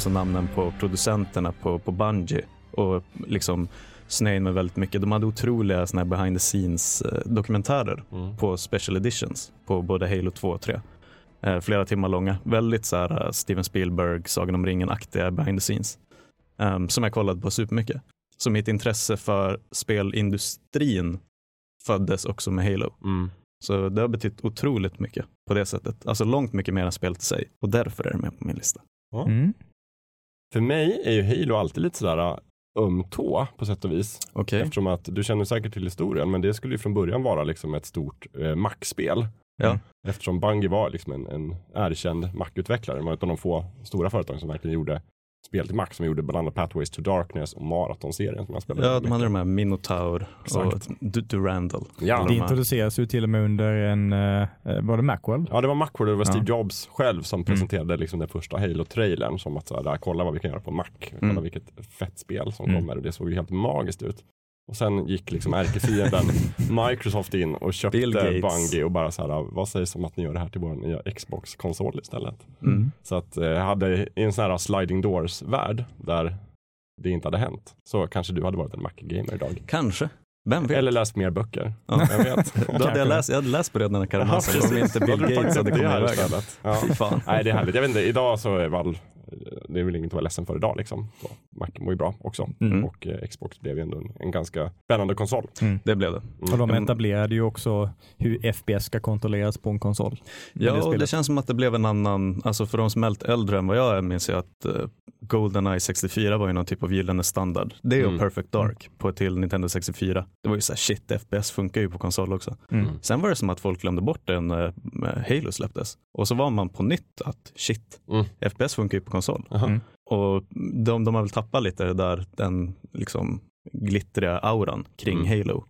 Också namnen på producenterna på, på Bungie. Och liksom snöade mig väldigt mycket. De hade otroliga såna här behind the scenes eh, dokumentärer Mm. på special editions på både Halo 2 och 3. Eh, flera timmar långa. Väldigt så här eh, Steven Spielberg, Sagan om ringen-aktiga behind the scenes. Ehm, som jag kollade på supermycket. Så mitt intresse för spelindustrin föddes också med Halo. Mm. Så det har betytt otroligt mycket på det sättet. Alltså långt mycket mer än spelet i sig. Och därför är det med på min lista. Mm. För mig är ju Halo alltid lite sådär, öm tå på sätt och vis. Okej. Eftersom att du känner säkert till historien, men det skulle ju från början vara liksom ett stort eh, Mac-spel. Ja. Eftersom Bungie var liksom en, en erkänd Mac-utvecklare. Var ett av de få stora företag som verkligen gjorde spel till Mac. Som gjorde bland annat Pathways to Darkness och Marathon-serien som jag spelade. Ja, de hade de här Minotaur och Exakt. Du- Durandal. Ja. Det introduceras ju till och med under en, eh, var det Macworld? Ja, det var Macworld och det var Ja. Steve Jobs själv Mm. som presenterade liksom den första Halo-trailern. Som att så här, där, kolla vad vi kan göra på Mac. Kolla Mm. vilket fett spel som Mm. kommer. Och det såg ju helt magiskt ut. Och sen gick liksom ärkefienden Microsoft in och köpte. Bungie och bara så här, vad sägs om att ni gör det här till vår nya Xbox-konsol istället? Mm. Så att eh, hade i en sån här sliding doors-värld där det inte hade hänt så kanske du hade varit en Mac-gamer idag. Kanske. Vem vet? Eller läst mer böcker. Ja. Jag vet. Då hade jag, läst, jag hade läst Bröderna Karamazov Ja, om precis. inte Bill Gates hade det kommit här i vägen. istället. Ja. Fy fan. Nej, det är härligt. Jag vet inte, idag så är väl, det är väl inget att vara ledsen för idag liksom. Så Mac mår ju bra också. Mm. Och eh, Xbox blev ju ändå en, en ganska spännande konsol. Det blev det. Och de Mm. etablerade ju också hur FPS ska kontrolleras på en konsol. Ja, och det känns som att det blev en annan, alltså för de som är äldre än vad jag är minns jag att uh, Goldeneye 64 var ju någon typ av gyllene standard. Det och Mm. Perfect Dark på till Nintendo 64. Det var ju så här, shit, FPS funkar ju på konsol också. Mm. Sen var det som att folk glömde bort det när Halo släpptes. Och så var man på nytt att shit, Mm. FPS funkar ju på konsol. Aha. Mm. Och de, de har väl tappat lite det där, den liksom glittriga auran kring Mm. Halo.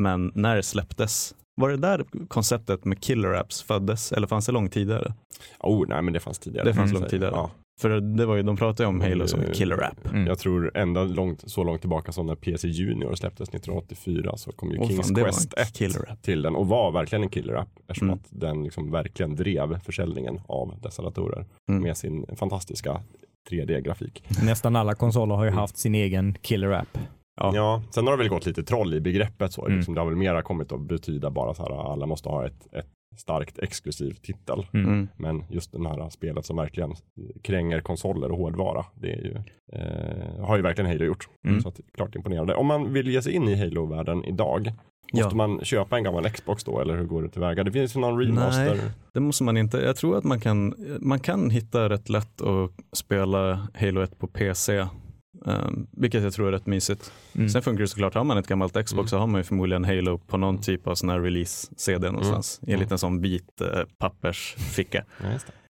Men när det släpptes, var det där konceptet med killer apps föddes eller fanns det långt tidigare? Oh, nej men det fanns tidigare. Det fanns Mm. långt tidigare. Ja. För det var ju, de pratade ju om Halo som en killer app. Mm. Jag tror ända långt, så långt tillbaka som när PC Junior släpptes 1984 så kom ju Åh, Kings fan, Quest en 1 killer app. till den och var verkligen en killer app eftersom Mm. att den liksom verkligen drev försäljningen av dessa datorer Mm. med sin fantastiska 3D-grafik. Nästan alla konsoler har ju haft sin egen killer app. Ja. Ja. sen har det väl gått lite troll i begreppet så. Mm. Liksom, det har väl mera kommit att betyda bara så här alla måste ha ett, ett starkt exklusiv titel. Mm. Mm. Men just det här spelet som verkligen kränger konsoler och hårdvara, det är ju, eh, har ju verkligen Halo gjort. Mm. Så att, klart imponerande. Om man vill ge sig in i Halo-världen idag, Ja. måste man köpa en gammal Xbox då eller hur går det tillväga? Det finns ju någon remaster. Nej. Det måste man inte. Jag tror att man kan, man kan hitta rätt lätt att spela Halo 1 på PC. Um, vilket jag tror är rätt mysigt. Mm. Sen funkar det såklart, har man ett gammalt Xbox Mm. så har man ju förmodligen Halo på någon typ av sån här release-CD någonstans. I en Mm. liten sån vit eh, pappersficka. Ja,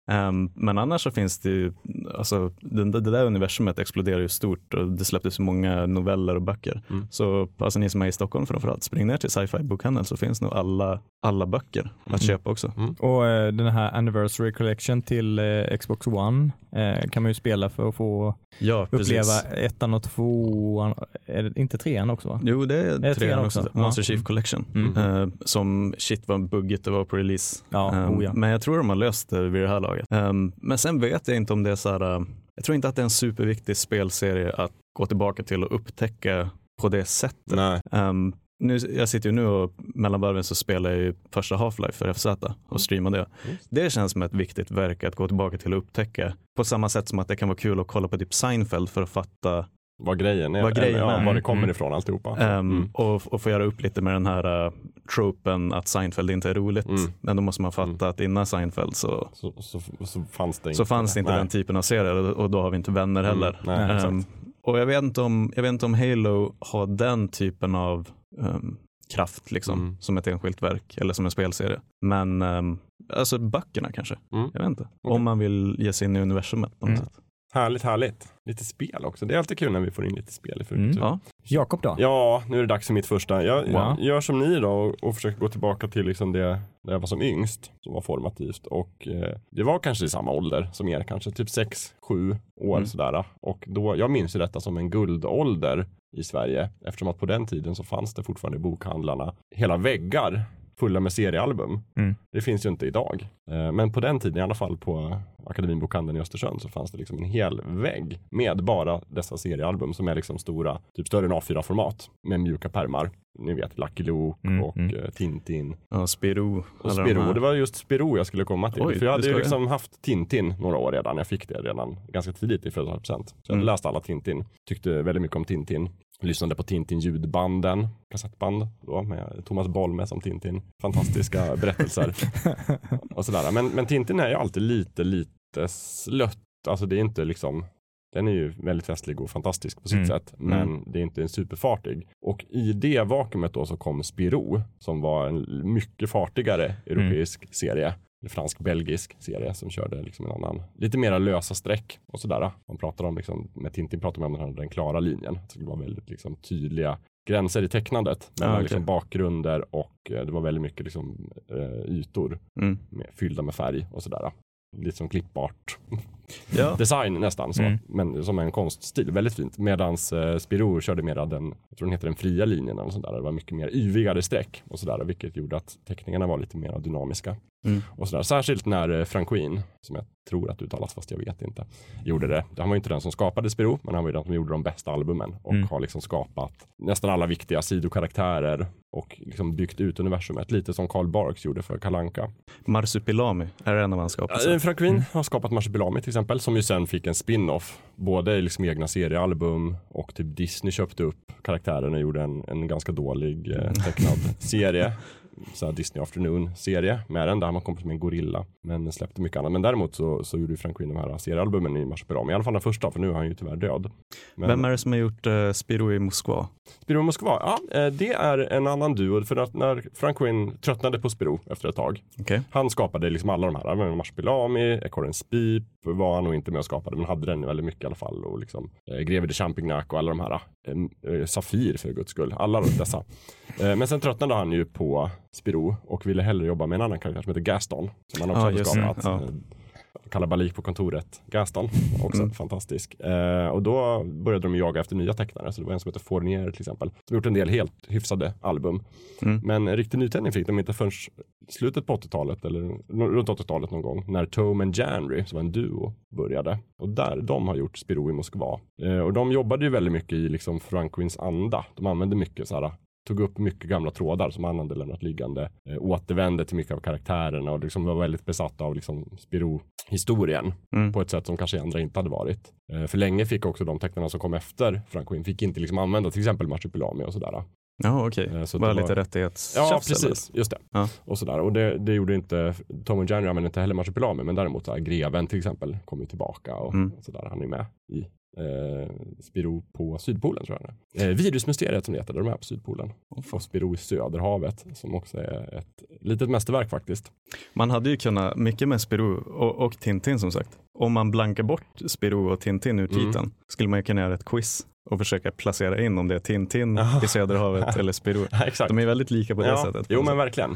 Ehm, men annars så finns det ju, alltså det, det där universumet exploderar ju stort och det släpptes så många noveller och böcker. Mm. Så alltså ni som är i Stockholm framförallt, spring ner till sci-fi bokhandeln så finns nog alla, alla böcker att Mm. köpa också. Och eh, den här Anniversary Collection till eh, Xbox One eh, kan man ju spela för att få Ja, uppleva ettan och tvåan, är det inte trean också? Va? Jo, det är det trean trean också. också? Monster Ja. Chief Collection. Mm. Eh, som shit vad buggigt det var på release. Ja, oh ja. Men jag tror de har löst det vid det här laget. Ehm, men sen vet jag inte om det är så här, eh, jag tror inte att det är en superviktig spelserie att gå tillbaka till och upptäcka på det sättet. Nej. Ehm, nu, jag sitter ju nu och mellan varven så spelar jag ju första Half-Life för FZ och streamar det. Just. Det känns som ett viktigt verk att gå tillbaka till och upptäcka. På samma sätt som att det kan vara kul att kolla på typ Seinfeld för att fatta Vad grejen är, Vad grejen eller, ja, är. var det kommer Mm. ifrån alltihopa. ehm, Mm. och, och få göra upp lite med den här uh, tropen att Seinfeld inte är roligt. Mm. Men då måste man fatta att innan Seinfeld så, Så, så, så fanns det så fanns det inte den typen av serier och, då har vi inte vänner heller. Mm. Nej, Nej. Ehm, och jag vet, inte om, jag vet inte om Halo har den typen av ehm, kraft liksom, Mm. som ett enskilt verk eller som en spelserie. Men um, alltså böckerna kanske, Mm. jag vet inte. Okej. Om man vill ge sig in i universumet på något Mm. sätt. Härligt, härligt. Lite spel också. Det är alltid kul när vi får in lite spel i Mm. Frukotur. Ja. Jakob då? Ja, nu är det dags för mitt första. Jag, Wow. jag gör som ni då och, och försöker gå tillbaka till liksom det när jag var som yngst, som var formativt. Och eh, det var kanske i samma ålder som er, kanske typ 6-7 år Mm. sådär. Och då, jag minns ju detta som en guldålder i Sverige, eftersom att på den tiden så fanns det fortfarande i bokhandlarna hela väggar fulla med seriealbum. Mm. Det finns ju inte idag. Eh, Men på den tiden, i alla fall på Akademinbokhandeln i Östersund, så fanns det liksom en hel vägg med bara dessa seriealbum som är liksom stora, typ större än A4-format med mjuka pärmar. Ni vet Lucky Luke Mm, och mm. eh, Tintin. Ja, Spirou. Och de Spiro, här. det var just Spiro jag skulle komma till. Oj, För jag hade ju liksom haft Tintin några år redan. Jag fick det redan ganska tidigt i födelsedagspresent. Så jag hade Mm. läst alla Tintin. Tyckte väldigt mycket om Tintin. Lyssnade på Tintin ljudbanden, kassettband då med Thomas Bolme som Tintin. Fantastiska berättelser och sådär. Men, men Tintin är ju alltid lite, lite slött. Alltså det är inte liksom Den är ju väldigt festlig och fantastisk på sitt Mm. sätt. Men det är inte en superfartig. Och i det vakuumet då så kom Spirou som var en mycket fartigare europeisk serie. Eller fransk-belgisk serie som körde liksom en annan, lite mera lösa streck och sådär. Man pratar om, liksom, med Tintin pratar man om den, här, den klara linjen. Det skulle vara väldigt liksom, tydliga gränser i tecknandet mellan okej. liksom, bakgrunder och eh, det var väldigt mycket liksom, eh, ytor Mm. med, fyllda med färg och sådär. Lite som klippart Ja. design nästan så, Mm. men som en konststil, väldigt fint. Medans eh, Spirou körde mera den, jag tror den heter den fria linjen eller sånt där. Det var mycket mer yvigare streck och sådär, vilket gjorde att teckningarna var lite mer dynamiska. Mm. Och sådär. Särskilt när eh, Frank Queen, som jag tror att uttalas fast jag vet inte, gjorde det. Han var ju inte den som skapade Spirou, men han var ju den som gjorde de bästa albumen och Mm. har liksom skapat nästan alla viktiga sidokaraktärer och liksom byggt ut universumet, lite som Carl Barks gjorde för Kalanka. Marsupilami är en av hans skapelser. Äh, Frank Queen har skapat Marsupilami till exempel, som ju sen fick en spin-off. Både i liksom egna seriealbum och typ Disney köpte upp karaktärerna och gjorde en, en ganska dålig eh, tecknad serie. Så Disney Afternoon-serie med den, där man kom med en gorilla. Men släppte mycket annat. Men däremot så, så gjorde Frank Queen de här seriealbumen i Marsupilami. I alla fall den första, för nu är han ju tyvärr död. Men Vem är det som har gjort uh, Spiro i Moskva? Spiro Moskva, ja, eh, det är en annan duo. För att när Frank Queen tröttnade på Spiro efter ett tag Okej. han skapade liksom alla de här, men Marsupilami, Ekorrens Pip var han nog inte med och skapade, men hade den väldigt mycket i alla fall. Och liksom, eh, Greve de Champignac och alla de här, eh, eh, Safir för guds skull, alla dessa. Eh, men sen tröttnade han ju på Spiro och ville hellre jobba med en annan karaktär som heter Gaston. Som han också Ja, hade skapat. Ja. Kalabalik på kontoret, Gaston, också Mm. fantastisk. Eh, och då började de jaga efter nya tecknare, så det var en som heter Fournier till exempel, som gjort en del helt hyfsade album. Mm. Men en riktig nytändning fick de inte förrän slutet på 80-talet, eller runt 80-talet någon gång, när Tome and Janry, som var en duo, började. Och där, de har gjort Spiro i Moskva. Eh, och de jobbade ju väldigt mycket i liksom Frank Quins anda. De använde mycket så här tog upp mycket gamla trådar som han hade lämnat liggande, eh, återvände till mycket av karaktärerna och liksom var väldigt besatt av liksom Spiro-historien Mm. på ett sätt som kanske andra inte hade varit. Eh, för länge fick också de tecknarna som kom efter Frank fick inte liksom använda till exempel Marsupilami och sådär. Ja, okej. Eh, så Bara det lite var- rättighetstjafs? Ja, precis. Just det. Ja. Och, sådär. och det, det gjorde inte, Tom och January använde inte heller Marsupilami, men däremot så här, Greven till exempel kom ju tillbaka och, Mm. sådär. Han är med i eh, Spiro på Sydpolen tror jag det är. eh, Virusmysteriet som det heter, där de är på Sydpolen. Och Spiro i Söderhavet som också är ett litet mästerverk faktiskt. Man hade ju kunnat, mycket med Spirou och, och Tintin som sagt. Om man blankar bort Spirou och Tintin ur Mm. titeln skulle man ju kunna göra ett quiz och försöka placera in om det är Tintin Ja. i Söderhavet eller. Exakt. De är väldigt lika på det ja, sättet. Jo men verkligen.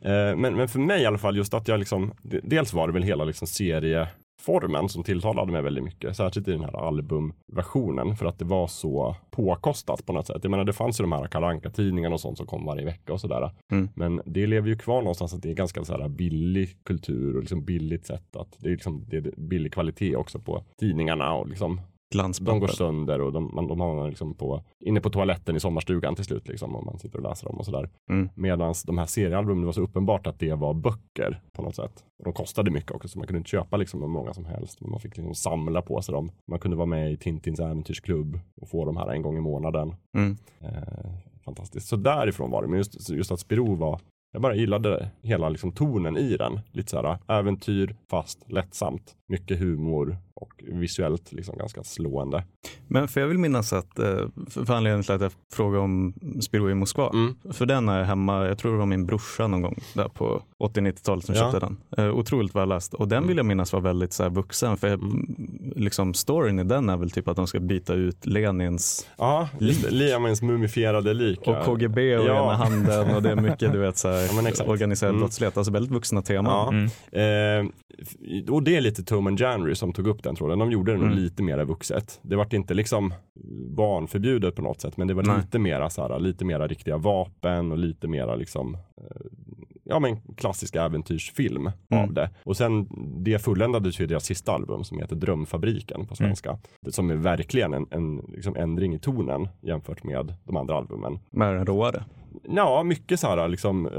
Eh, men, men för mig i alla fall just att jag liksom, dels var det väl hela liksom serieformen som tilltalade mig väldigt mycket. Särskilt i den här albumversionen för att det var så påkostat på något sätt. Jag menar det fanns ju de här kalanka tidningarna och sånt som kom varje vecka och sådär. Mm. Men det lever ju kvar någonstans att det är ganska så här billig kultur och liksom billigt sätt att det är liksom det är billig kvalitet också på tidningarna och liksom de går sönder och de, man, de har man liksom på, inne på toaletten i sommarstugan till slut liksom om man sitter och läser dem och sådär. Mm. Medan de här seriealbumen det var så uppenbart att det var böcker på något sätt. Och de kostade mycket också så man kunde inte köpa liksom hur många som helst. Men man fick liksom samla på sig dem. Man kunde vara med i Tintins äventyrsklubb och få de här en gång i månaden. Mm. Eh, fantastiskt. Så därifrån var det. Men just, just att Spiro var jag bara gillade hela liksom tonen i den. Lite så här äventyr fast lättsamt. Mycket humor och visuellt liksom ganska slående. Men för jag vill minnas att, eh, för anledningen till att jag frågade om Spirou i Moskva, Mm. för den är hemma, jag tror det var min brorsa någon gång där på 80-90-talet som Ja. köpte den. Eh, otroligt välläst och den Mm. vill jag minnas var väldigt så här vuxen för Mm. liksom storyn i den är väl typ att de ska byta ut Lenins Ja, det. Liamins mumifierade lik. och. KGB och Ja. ena handen och det är mycket du vet så här, Ja, organiserad Mm. brottslighet, alltså väldigt vuxna teman. Ja. Mm. Eh, och det är lite Tom and Janry som tog upp den tråden. De gjorde det nog Mm. lite mer vuxet. Det var inte liksom barnförbjudet på något sätt, men det var Nej. lite mera så här, lite mera riktiga vapen och lite mera liksom eh, ja men klassisk äventyrsfilm Mm. av det. Och sen det fulländades ju i deras sista album som heter Drömfabriken på svenska. Det som är verkligen en, en liksom ändring i tonen jämfört med de andra albumen. Med den råare. Ja, mycket så här liksom, eh,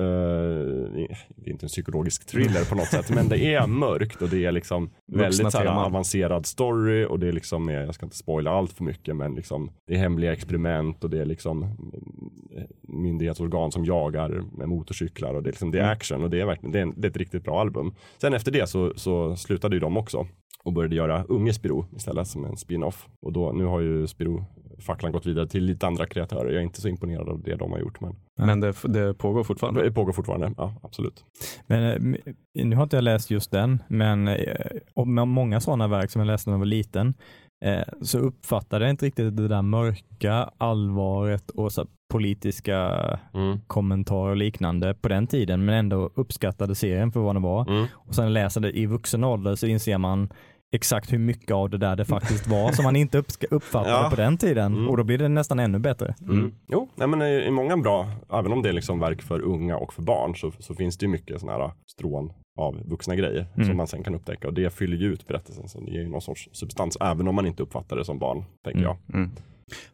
det är inte en psykologisk thriller på något sätt, men det är mörkt och det är liksom väldigt så här avancerad story och det är liksom, eh, jag ska inte spoila allt för mycket, men liksom det är hemliga experiment och det är liksom eh, myndighetsorgan som jagar med motorcyklar och det är liksom, det är Mm. action och det är verkligen, det är, en, det är ett riktigt bra album. Sen efter det så, så slutade ju de också. och började göra Unge Spiro istället som en spin-off. Och då, nu har ju Spiro facklan gått vidare till lite andra kreatörer. Jag är inte så imponerad av det de har gjort. Men, men det, det pågår fortfarande? Det pågår fortfarande, ja absolut. Men, eh, nu har inte jag läst just den, men om eh, många sådana verk som jag läste när jag var liten eh, så uppfattade jag inte riktigt det där mörka allvaret och så politiska mm. kommentarer och liknande på den tiden, men ändå uppskattade serien för vad den var. Mm. Och sen läser det i vuxen ålder så inser man exakt hur mycket av det där det faktiskt var som man inte uppfattade ja. på den tiden mm. och då blir det nästan ännu bättre. Mm. mm. Jo, nej, men i, många bra, även om det är liksom verk för unga och för barn så, så finns det ju mycket sådana här strån av vuxna grejer mm. som man sen kan upptäcka och det fyller ju ut berättelsen så det ger ju någon sorts substans även om man inte uppfattar det som barn, tänker mm. jag.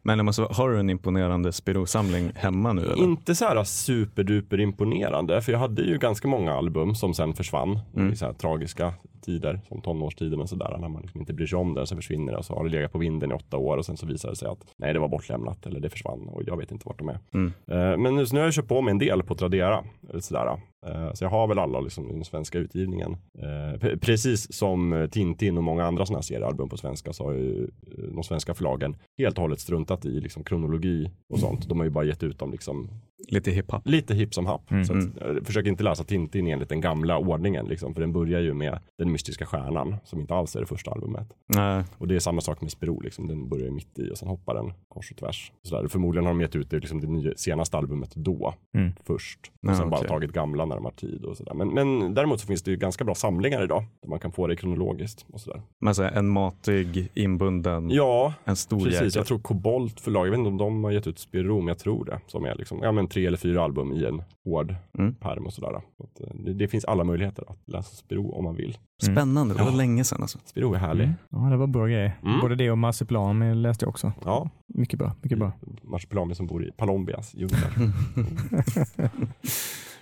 Men måste, har du en imponerande Spiro-samling hemma nu? Eller? Inte så här superduper imponerande, för jag hade ju ganska många album som sen försvann mm. i så här tragiska tider, som tonårstiden och sådär, när man liksom inte bryr sig om det, så försvinner det och så har det legat på vinden i åtta år och sen så visar det sig att nej, det var bortlämnat eller det försvann och jag vet inte vart de är. Mm. Uh, men nu, så nu har jag köpt på mig en del på Tradera, sådär. Uh, så jag har väl alla liksom, i den svenska utgivningen. Uh, precis som Tintin och många andra sådana här seriealbum på svenska så har ju de svenska förlagen helt och hållet struntat i liksom, kronologi och sånt. De har ju bara gett ut dem liksom Lite hiphop. Lite hipp som happ. Mm. Så att, mm. försök inte läsa Tintin enligt den gamla ordningen, liksom, för den börjar ju med den mystiska stjärnan, som inte alls är det första albumet. Nej. Och det är samma sak med Spiro, liksom. den börjar ju mitt i och sen hoppar den kors och tvärs. Så Förmodligen har de gett ut det, liksom, det nya, senaste albumet då, mm. först. Och ja, sen okay. bara tagit gamla när de har tid och sådär. Men, men däremot så finns det ju ganska bra samlingar idag, där man kan få det kronologiskt och sådär. Men så en matig, inbunden, ja, en stor precis. jäkel. Jag tror Kobolt förlag, jag vet inte om de har gett ut Spiro, men jag tror det. Som är liksom, ja men tre eller fyra album i en hård mm. perm och sådär. Så eh, det, det, finns alla möjligheter att läsa Spiro om man vill. Mm. Spännande, det var ja. länge sedan alltså. Spiro är härlig. Mm. Ja, det var bra grejer. Mm. Både det och Marsipilami läste jag också. Ja. Mycket bra, mycket bra. Marsipilami som bor i Palombias djungler.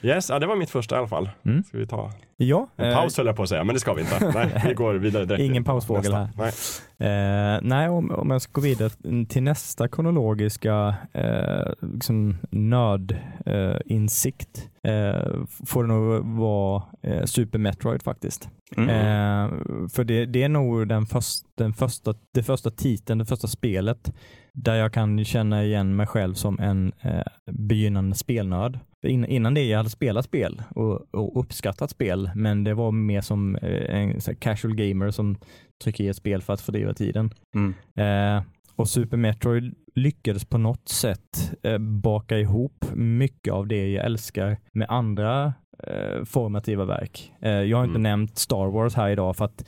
Yes, ja, det var mitt första i alla fall. Mm. Ska vi ta ja, en paus höll jag på att säga, men det ska vi inte. Nej, vi går vidare direkt. Ingen pausfågel här. Nej, eh, nej om, om jag ska gå vidare till nästa kronologiska eh, liksom nördinsikt eh, får det nog vara eh, Super Metroid faktiskt. Mm. Eh, för det, det, är nog den, först, den första, det första titeln, det första spelet där jag kan känna igen mig själv som en eh, begynnande spelnörd. In, innan det jag hade spelat spel och, och uppskattat spel, men det var mer som eh, en casual gamer som trycker i ett spel för att fördriva tiden. Mm. Eh, och Super Metroid lyckades på något sätt eh, baka ihop mycket av det jag älskar med andra eh, formativa verk. Eh, jag har inte mm. nämnt Star Wars här idag för att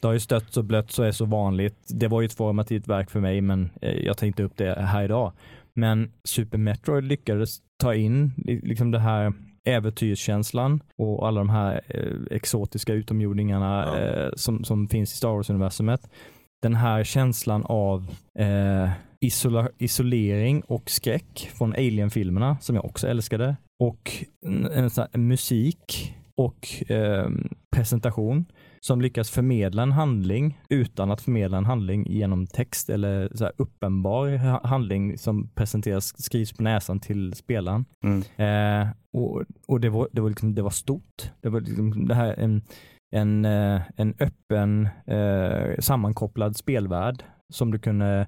det har ju stötts och blötts och är så vanligt. Det var ju ett formativt verk för mig, men eh, jag tänkte upp det här idag. Men Super Metroid lyckades ta in liksom det här äventyrskänslan och alla de här eh, exotiska utomjordingarna ja. eh, som, som finns i Star Wars-universumet. Den här känslan av eh, isola, isolering och skräck från Alien-filmerna som jag också älskade och en, en, en musik och eh, presentation som lyckas förmedla en handling utan att förmedla en handling genom text eller så uppenbar handling som presenteras, skrivs på näsan till spelaren. Mm. Eh, och och det, var, det, var liksom, det var stort. Det var liksom det här en, en, eh, en öppen eh, sammankopplad spelvärld som du kunde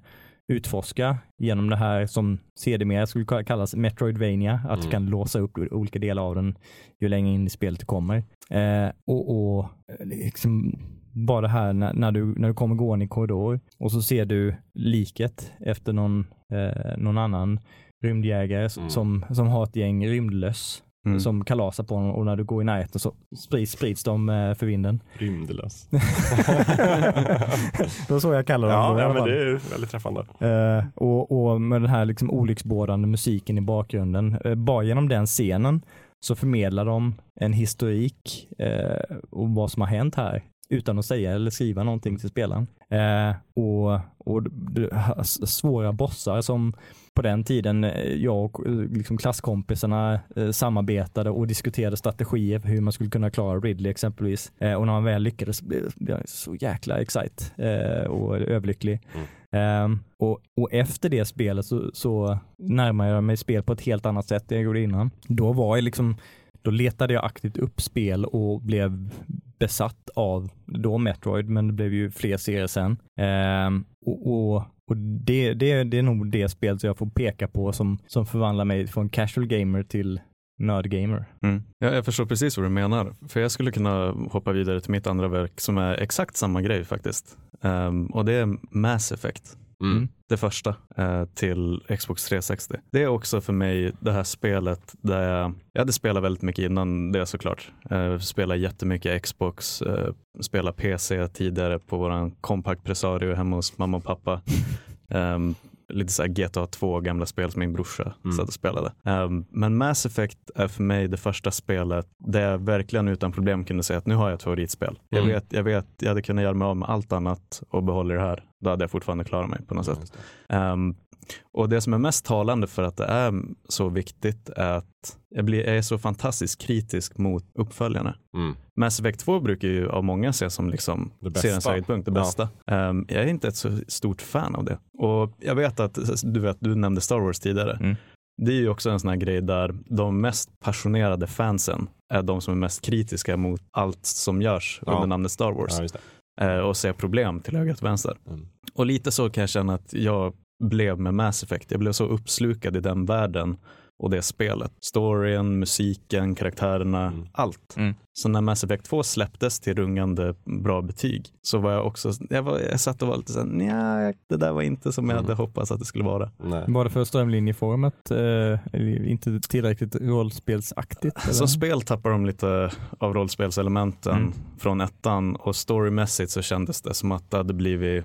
utforska genom det här som sedermera skulle kallas Metroidvania, att mm. du kan låsa upp olika delar av den ju längre in i spelet du kommer. Eh, och, och liksom bara det här när, när, du, när du kommer gående i korridor och så ser du liket efter någon, eh, någon annan rymdjägare mm. som, som har ett gäng rymdlöss mm. som kalasar på honom och när du går i närheten så sprids, sprids de eh, för vinden. Rymdlös. det var så jag kallar dem. Ja, ja men det är väldigt träffande. Uh, och, och med den här liksom olycksbådande musiken i bakgrunden. Uh, bara genom den scenen så förmedlar de en historik uh, om vad som har hänt här utan att säga eller skriva någonting till spelaren. Och, och svåra bossar som på den tiden eh, jag och eh, liksom klasskompisarna eh, samarbetade och diskuterade strategier för hur man skulle kunna klara Ridley exempelvis. Och när man väl lyckades blev jag så jäkla excite eh, och överlycklig. Mm. Um, och, och, efter det spelet så, så närmade jag mig spel på ett helt annat sätt än jag gjorde innan. Då var jag liksom, då letade jag aktivt upp spel och blev besatt av då Metroid, men det blev ju fler serier sen. Ehm, och, och, och det, det, det är nog det spel som jag får peka på som, som förvandlar mig från casual gamer till nördgamer. Mm. Ja, jag förstår precis vad du menar. För jag skulle kunna hoppa vidare till mitt andra verk som är exakt samma grej faktiskt. Um, och det är Mass Effect. Mm. Det första eh, till Xbox 360. Det är också för mig det här spelet där jag, jag hade spelat väldigt mycket innan det såklart. Eh, spelat jättemycket Xbox, eh, spelat PC tidigare på våran Compact Presario hemma hos mamma och pappa. Um, lite så GTA 2 gamla spel som min brorsa Mm. satt och spelade. Um, men Mass Effect är för mig det första spelet där jag verkligen utan problem kunde säga att nu har jag ett favoritspel. Jag, Mm. vet, jag vet, jag hade kunnat göra mig av med allt annat och behålla det här. Då hade jag fortfarande klarat mig på något sätt. Um, och det som är mest talande för att det är så viktigt är att jag, blir, jag är så fantastiskt kritisk mot uppföljarna. Mm. Mass Effect 2 brukar ju av många ses som liksom bästa. seriens höjdpunkt, det Ja. bästa. Ehm, jag är inte ett så stort fan av det. Och jag vet att du, vet, du nämnde Star Wars tidigare. Mm. Det är ju också en sån här grej där de mest passionerade fansen är de som är mest kritiska mot allt som görs Ja. under namnet Star Wars Ja, just det. eh, och ser problem till höger och vänster. Mm. Och lite så kan jag känna att jag blev med Mass Effect. Jag blev så uppslukad i den världen och det spelet. Storyn, musiken, karaktärerna, Mm. allt. Mm. Så när Mass Effect 2 släpptes till rungande bra betyg så var jag också, jag, var, jag satt och var lite såhär, nja, det där var inte som jag Mm. hade hoppats att det skulle vara. Nej. Var det för strömlinjeformat? Eh, inte tillräckligt rollspelsaktigt? eller? Som spel tappar de lite av rollspelselementen Mm. från ettan och storymässigt så kändes det som att det hade blivit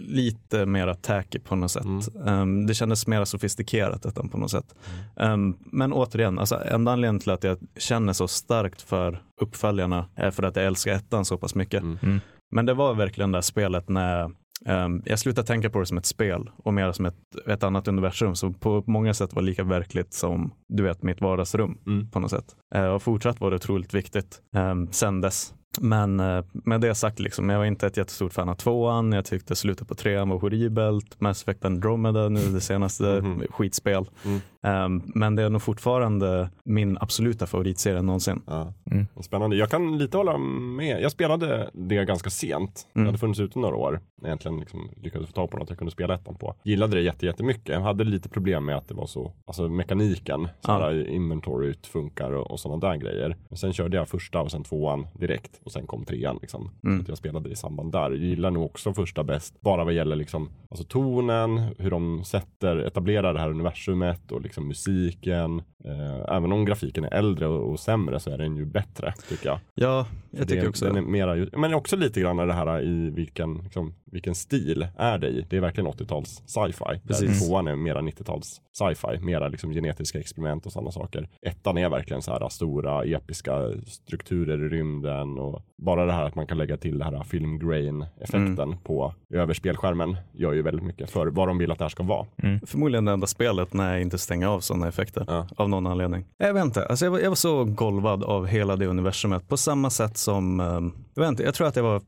lite mer tacky på något sätt. Mm. Um, det kändes mer sofistikerat ettan på något sätt. Um, men återigen, alltså, enda anledningen till att jag känner så starkt för uppföljarna är för att jag älskar ettan så pass mycket. Mm. Mm. Men det var verkligen det här spelet när um, jag slutade tänka på det som ett spel och mer som ett, ett annat universum som på många sätt var lika verkligt som du vet mitt vardagsrum Mm. på något sätt. Eh, och fortsatt var det otroligt viktigt um, sen dess. Men eh, med det sagt, liksom, jag var inte ett jättestort fan av tvåan. Jag tyckte slutet på trean var horribelt. Mass Effect Andromeda, nu det senaste, Mhm. skitspel. Mm. Um, men det är nog fortfarande min absoluta favoritserie någonsin. Ja. Mm. Spännande. Jag kan lite hålla med. Jag spelade det ganska sent. Det Mm. hade funnits ute några år. Egentligen liksom lyckades få tag på något jag kunde spela ettan på. Gillade det jätte, jättemycket. Jag hade lite problem med att det var så, alltså mekaniken, sådär inventory funkar och, och sådana där grejer. Men sen körde jag första och sen tvåan direkt och sen kom trean liksom. Mm. Så att jag spelade i samband där. Jag gillar nog också första bäst, bara vad gäller liksom, alltså tonen, hur de sätter, etablerar det här universumet och liksom liksom musiken, Eh, även om grafiken är äldre och, sämre så är den ju bättre tycker jag. Ja, jag tycker det, också den är mera, Men också lite grann det här i vilken, liksom, vilken stil är det i. Det är verkligen 80-tals sci-fi. Precis. Tvåan är mera 90-tals sci-fi. Mera liksom genetiska experiment och sådana saker. Ettan är verkligen så här stora episka strukturer i rymden och bara det här att man kan lägga till det här film grain effekten Mm. på över spelskärmen gör ju väldigt mycket för vad de vill att det här ska vara. Förmodligen det enda spelet när jag inte stänger av sådana effekter. Ja. Någon anledning. Jag vet inte, alltså jag, var, jag var så golvad av hela det universumet. På samma sätt som, ehm, jag vet inte, jag tror att jag var,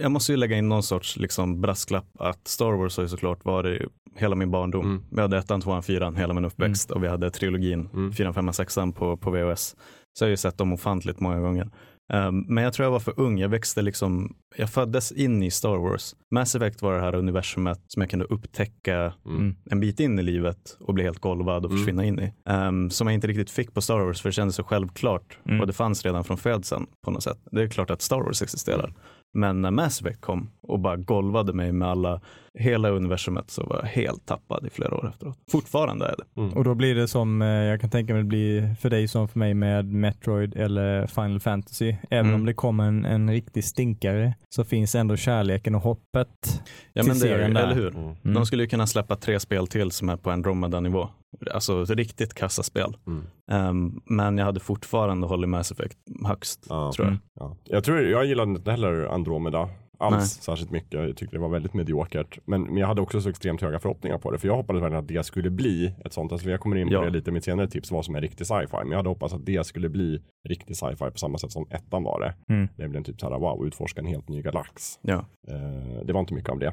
jag måste ju lägga in någon sorts liksom brasklapp att Star Wars har ju såklart varit hela min barndom. Mm. Vi hade ettan, tvåan, fyran hela min uppväxt och vi hade trilogin, Mm. fyran, femman, sexan på, på VHS. Så jag har ju sett dem ofantligt många gånger. Ehm, men jag tror jag var för ung, jag växte liksom, jag föddes in i Star Wars. Mass Effect var det här universumet som jag kunde upptäcka Mm. en bit in i livet och bli helt golvad och Mm. försvinna in i. Um, som jag inte riktigt fick på Star Wars för det kändes så självklart Mm. och det fanns redan från födseln på något sätt. Det är klart att Star Wars existerar. Men när Mass Effect kom och bara golvade mig med alla, hela universumet så var jag helt tappad i flera år efteråt. Fortfarande är det. Mm. Och då blir det som, eh, jag kan tänka mig det blir för dig som för mig med Metroid eller Final Fantasy. Även Mm. om det kommer en, en riktig stinkare så finns ändå kärleken och hoppet. Ja Till men det är serien där. eller hur? Mm. Mm. De skulle ju kunna släppa tre spel till som är på Andromeda-nivå. Alltså ett riktigt kassaspel. Mm. Um, men jag hade fortfarande hållit Mass Effect högst, Ja. tror jag. Mm. Ja. Jag tror jag gillade inte heller Andromeda alls Nej. särskilt mycket. Jag tyckte det var väldigt mediokert. Men, men jag hade också så extremt höga förhoppningar på det. För jag hoppades verkligen att det skulle bli ett sånt. Alltså jag kommer in på Ja. det lite i mitt senare tips vad som är riktig sci-fi. Men jag hade hoppats att det skulle bli riktig sci-fi på samma sätt som ettan var det. Mm. Det blev en typ så här wow, utforska en helt ny galax. Ja. Eh, det var inte mycket av det.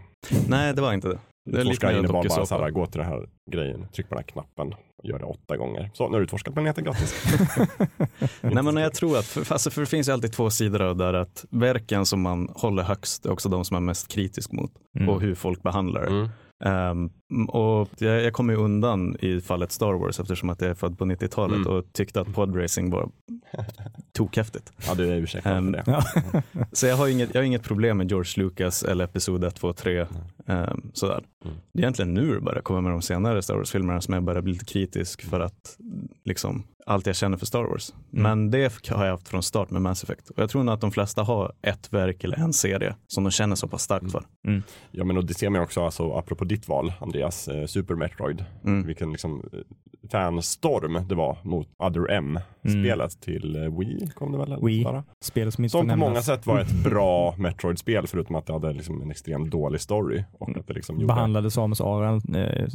Nej, det var inte det. Det är lite Utforska mer innebar bara så här, gå till den här grejen, tryck på den här knappen och gör det åtta gånger. Så, nu har du utforskat planeten, grattis. Nej men jag tror att, för, alltså, för det finns ju alltid två sidor av det där att verken som man håller högst är också de som man är mest kritisk mot Mm. och hur folk behandlar det. Mm. Ehm, och jag, jag kommer ju undan i fallet Star Wars eftersom att jag är född på 90-talet Mm. och tyckte att podracing var tokhäftigt. Ja, du är ursäktad Ehm, för det. Ja. Så jag har, inget, jag har inget problem med George Lucas eller Episod 1, 2, 3. ehm, sådär. Mm. Det är egentligen nu det börjar komma med de senare Star Wars-filmerna som jag börjar bli lite kritisk för att liksom, allt jag känner för Star Wars. Mm. Men det har jag haft från start med Mass Effect. Och jag tror nog att de flesta har ett verk eller en serie som de känner så pass starkt för. Ja, men och det ser man också, alltså, apropå ditt val, Andreas, eh, Super Metroid. Mm. Vilken liksom, eh, fanstorm det var mot Other M-spelet till eh, Wii, kom det väl? eller Wii. bara? Spel som inte Som på många nämnas. sätt var ett bra Metroid-spel, förutom att det hade liksom en extremt dålig story. Och att det liksom gjorde Behandlade Samus Aran eh,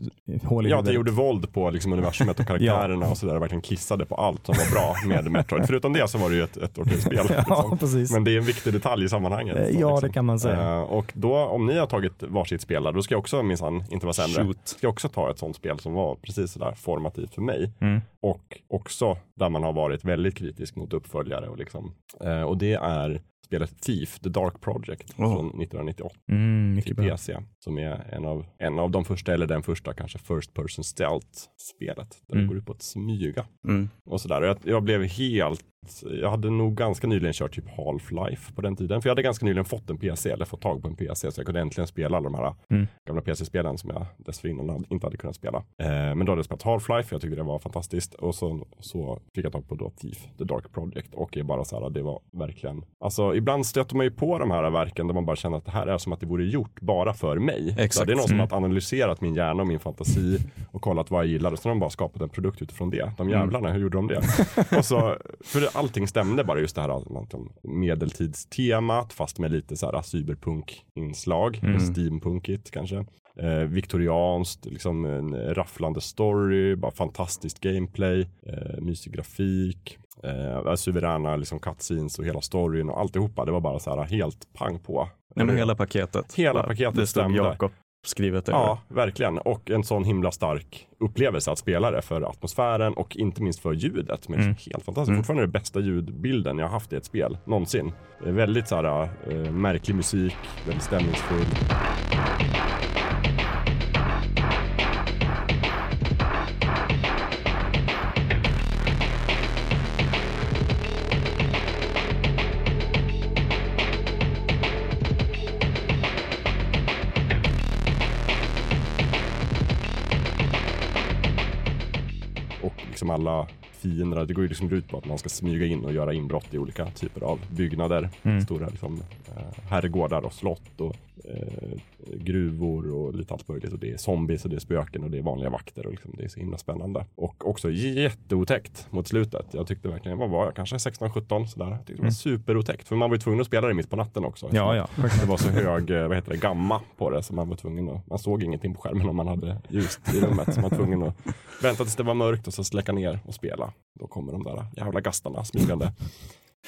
hål i Ja, att det gjorde våld på liksom universumet och karaktärerna och sådär. Verkligen kissade på allt som var bra med Metroid. Förutom det så var det ju ett, ett okej spel. Ja, Liksom. precis. Men det är en viktig detalj i sammanhanget. Eh, så, ja, liksom. det kan man säga. Eh, och då, om ni har tagit varsitt spel, där, då ska jag också minsann inte vara sämre. Shoot. Ska också ta ett sånt spel som var precis sådär formativt för mig. Mm. Och också där man har varit väldigt kritisk mot uppföljare. Och, liksom. eh, och det är spelet Thief, The Dark Project Oh. från 1998 Mm, till mycket bra. PC. Som är en av, en av de första, eller den första kanske, First Person Stealth-spelet. Där Mm. det går ut på att smyga Mm. och sådär. Och jag, jag blev helt, jag hade nog ganska nyligen kört typ Half-Life på den tiden. För jag hade ganska nyligen fått en PC, eller fått tag på en PC. Så jag kunde äntligen spela alla de här Mm. gamla PC-spelen som jag dessförinnan inte hade kunnat spela. Eh, men då hade jag spelat Half-Life, jag tyckte det var fantastiskt. Och så, så fick jag tag på då Thief, The Dark Project. Och är bara så här, det var verkligen, alltså ibland stöter man ju på de här verken där man bara känner att det här är som att det vore gjort bara för mig. Exakt. Så det är någon som Mm. har analyserat min hjärna och min fantasi och kollat vad jag gillar och så har de bara skapat en produkt utifrån det. De jävlarna, hur gjorde de det? och så, för allting stämde bara just det här medeltidstemat fast med lite så här cyberpunk-inslag, Mm. steampunkigt kanske. Eh, viktorianskt, liksom en rafflande story, bara fantastiskt gameplay, eh, mysig grafik, eh, suveräna liksom cutscenes och hela storyn och alltihopa. Det var bara så här helt pang på. Nej, men hela paketet. Hela paketet Det stämde. Jakob skrivet över. Ja, verkligen. Och en sån himla stark upplevelse att spela det för atmosfären och inte minst för ljudet. Men Mm. helt fantastiskt. Mm. Fortfarande det bästa ljudbilden jag har haft i ett spel någonsin. Väldigt så här, eh, märklig musik, väldigt stämningsfull. Alla fiender, det går ju liksom ut på att man ska smyga in och göra inbrott i olika typer av byggnader. Mm. Stora liksom, eh, herrgårdar och slott och eh, gruvor och lite allt möjligt. Och det är zombies och det är spöken och det är vanliga vakter och liksom, det är så himla spännande. Och också jätteotäckt mot slutet. Jag tyckte verkligen, vad var jag, kanske 16-17 sådär. Jag tyckte det var Mm. superotäckt. För man var ju tvungen att spela det mitt på natten också. Ja, ja. Det var så hög, eh, vad heter det, gamma på det så man var tvungen att, man såg ingenting på skärmen om man hade ljus i rummet. Så man var tvungen att vänta tills det var mörkt och så släcka ner och spela. Då kommer de där jävla gastarna smygande.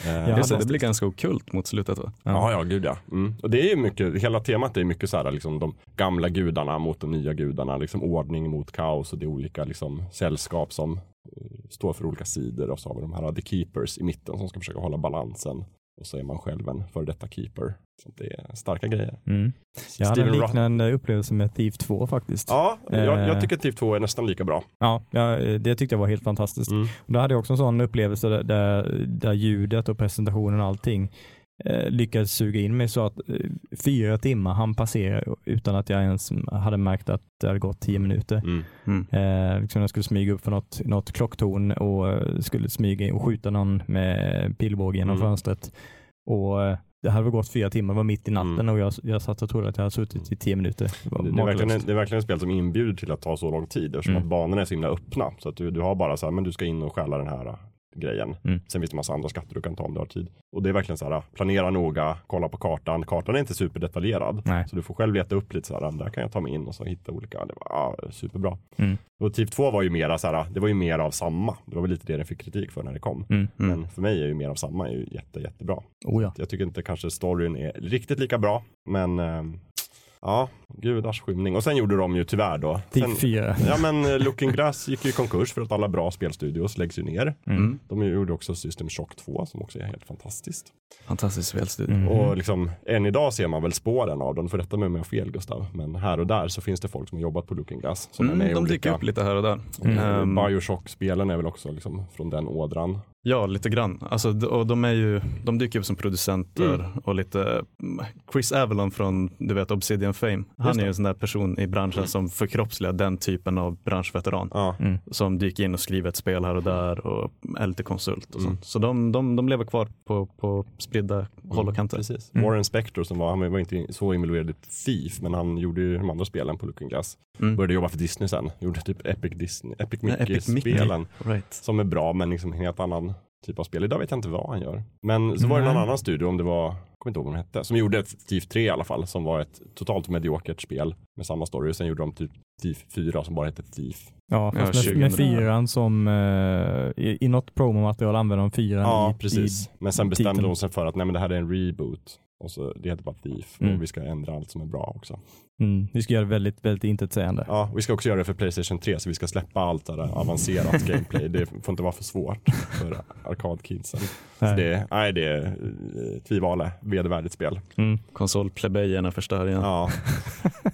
Eh, det, det- blir ganska okult mot slutet va? Ja, ja, gud ja. Mm. Och det är mycket, hela temat är mycket så här, liksom de gamla gudarna mot de nya gudarna, liksom ordning mot kaos och det är olika liksom sällskap som eh, står för olika sidor och så har vi de här The Keepers i mitten som ska försöka hålla balansen. Och så är man själv en före detta keeper. Så det är starka grejer. Mm. Jag hade en liknande upplevelse med Thief 2 faktiskt. Ja, jag, Eh. jag tycker Thief 2 är nästan lika bra. Ja, ja, det tyckte jag var helt fantastiskt. Mm. Då hade jag också en sån upplevelse där, där, där ljudet och presentationen och allting eh, lyckades suga in mig så att eh, fyra timmar han passera utan att jag ens hade märkt att det hade gått tio minuter. Mm. Mm. Eh, liksom jag skulle smyga upp för något, något klocktorn och skulle smyga in och skjuta någon med pilbåge genom Mm. fönstret. Och det hade väl gått fyra timmar, det var mitt i natten Mm. och jag, jag satt och trodde att jag hade suttit i tio minuter. Det Det, är verkligen, det är verkligen ett spel som inbjuder till att ta så lång tid eftersom Mm. att banorna är så himla öppna. Så att du, du har bara så här, men du ska in och stjäla den här grejen. Mm. Sen finns det massa andra skatter du kan ta om du har tid. Och det är verkligen så här, planera noga, kolla på kartan. Kartan är inte superdetaljerad. Nej. Så du får själv leta upp lite så här, där kan jag ta mig in och så hitta olika. Det var ja, superbra. Mm. Och Thief 2 var ju mera så här, det var ju mer av samma. Det var väl lite det den fick kritik för när det kom. Mm. Mm. Men för mig är ju mer av samma är ju jätte, jättebra. Oh ja. Jag tycker inte kanske storyn är riktigt lika bra, men eh, Ja, gudars skymning. Och sen gjorde de ju tyvärr då. Sen, ja men eh, Looking Glass gick ju i konkurs för att alla bra spelstudios läggs ju ner. Mm. De gjorde också System Shock 2 som också är helt fantastiskt. Fantastisk spelstudio. Mm. Och liksom, än idag ser man väl spåren av får rätta mig om jag har fel Gustav. Men här och där så finns det folk som har jobbat på Looking Glass. Med Mm, de olika- dyker upp lite här och där. Mm. Ehm, Bioshock-spelen är väl också liksom från den ådran. Ja, lite grann. Alltså, och de, är ju, de dyker upp som producenter Mm. och lite Chris Avalon från du vet Obsidian Fame. Han är en sån där person i branschen Mm. som förkroppsligar den typen av branschveteran. Ja, Mm. Som dyker in och skriver ett spel här och där och är lite konsult och Mm. sånt. Så de, de, de lever kvar på, på spridda håll och kanter. precis. Mm. Warren Spector som var, han var inte så involverad i Thief, men han gjorde ju de andra spelen på Looking Glass. Mm. Började jobba för Disney sen. Gjorde typ Epic Disney, Epic. Mickey-spelen. Right. Som är bra, men liksom en helt annan typ av spel. Idag vet jag inte vad han gör. Men så var det någon annan studio, om det var, kommer inte ihåg vad den hette, som gjorde ett Thief 3 i alla fall, som var ett totalt mediokert spel med samma story. Sen gjorde de typ Thief 4 som bara hette Thief. Ja, fast med, 20. med fyran som eh, i, i något promomaterial använder de fyran Ja, i, precis. Men sen i bestämde titeln. de sig för att nej, men det här är en reboot. Och så, det heter bara Thief. Mm. Och vi ska ändra allt som är bra också. Mm, vi ska göra det väldigt, väldigt intetsägande. Ja, vi ska också göra det för Playstation 3 så vi ska släppa allt det där avancerat gameplay. Det får inte vara för svårt för arkadkidsen. Det, nej, det är eh, tvivale, vedervärdigt spel. Mm. Konsolplebejerna förstör igen. Ja,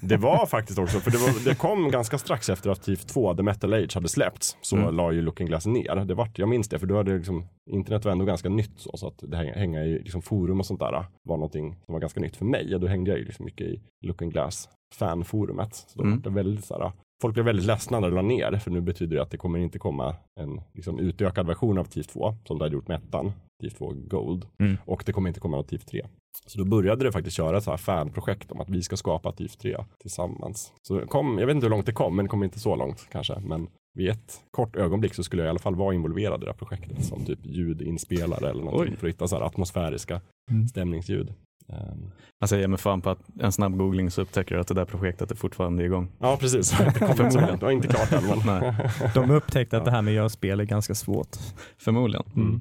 det var faktiskt också, för det, var, det kom ganska strax efter att Thief 2, The Metal Age, hade släppts. Så Mm. la ju Looking Glass ner. Det vart, jag minns det, för då hade liksom, internet var ändå ganska nytt så, så att det hänga i liksom forum och sånt där var någonting som var ganska nytt för mig. Och då hängde jag ju liksom mycket i Looking Glass fanforumet. Så då Mm. var det väldigt så här, folk blev väldigt ledsna när det la ner, för nu betyder det att det kommer inte komma en liksom, utökad version av Thief 2, som det hade gjort med ettan, Thief 2 Gold. Mm. Och det kommer inte komma något Thief 3. Så då började det faktiskt köra ett så här fanprojekt om att vi ska skapa Thief 3 tillsammans. Så det kom, jag vet inte hur långt det kom, men det kom inte så långt kanske. Men vid ett kort ögonblick så skulle jag i alla fall vara involverad i det här projektet som typ ljudinspelare eller någonting Oj. för att hitta så här atmosfäriska Mm. stämningsljud. Ehm, Alltså jag ger mig fan på att en snabb googling så upptäcker du att det där projektet är fortfarande igång. ja, precis. Det var inte klart än. Men... Nej. De upptäckte att Ja. det här med att göra spel är ganska svårt. Förmodligen. Mm.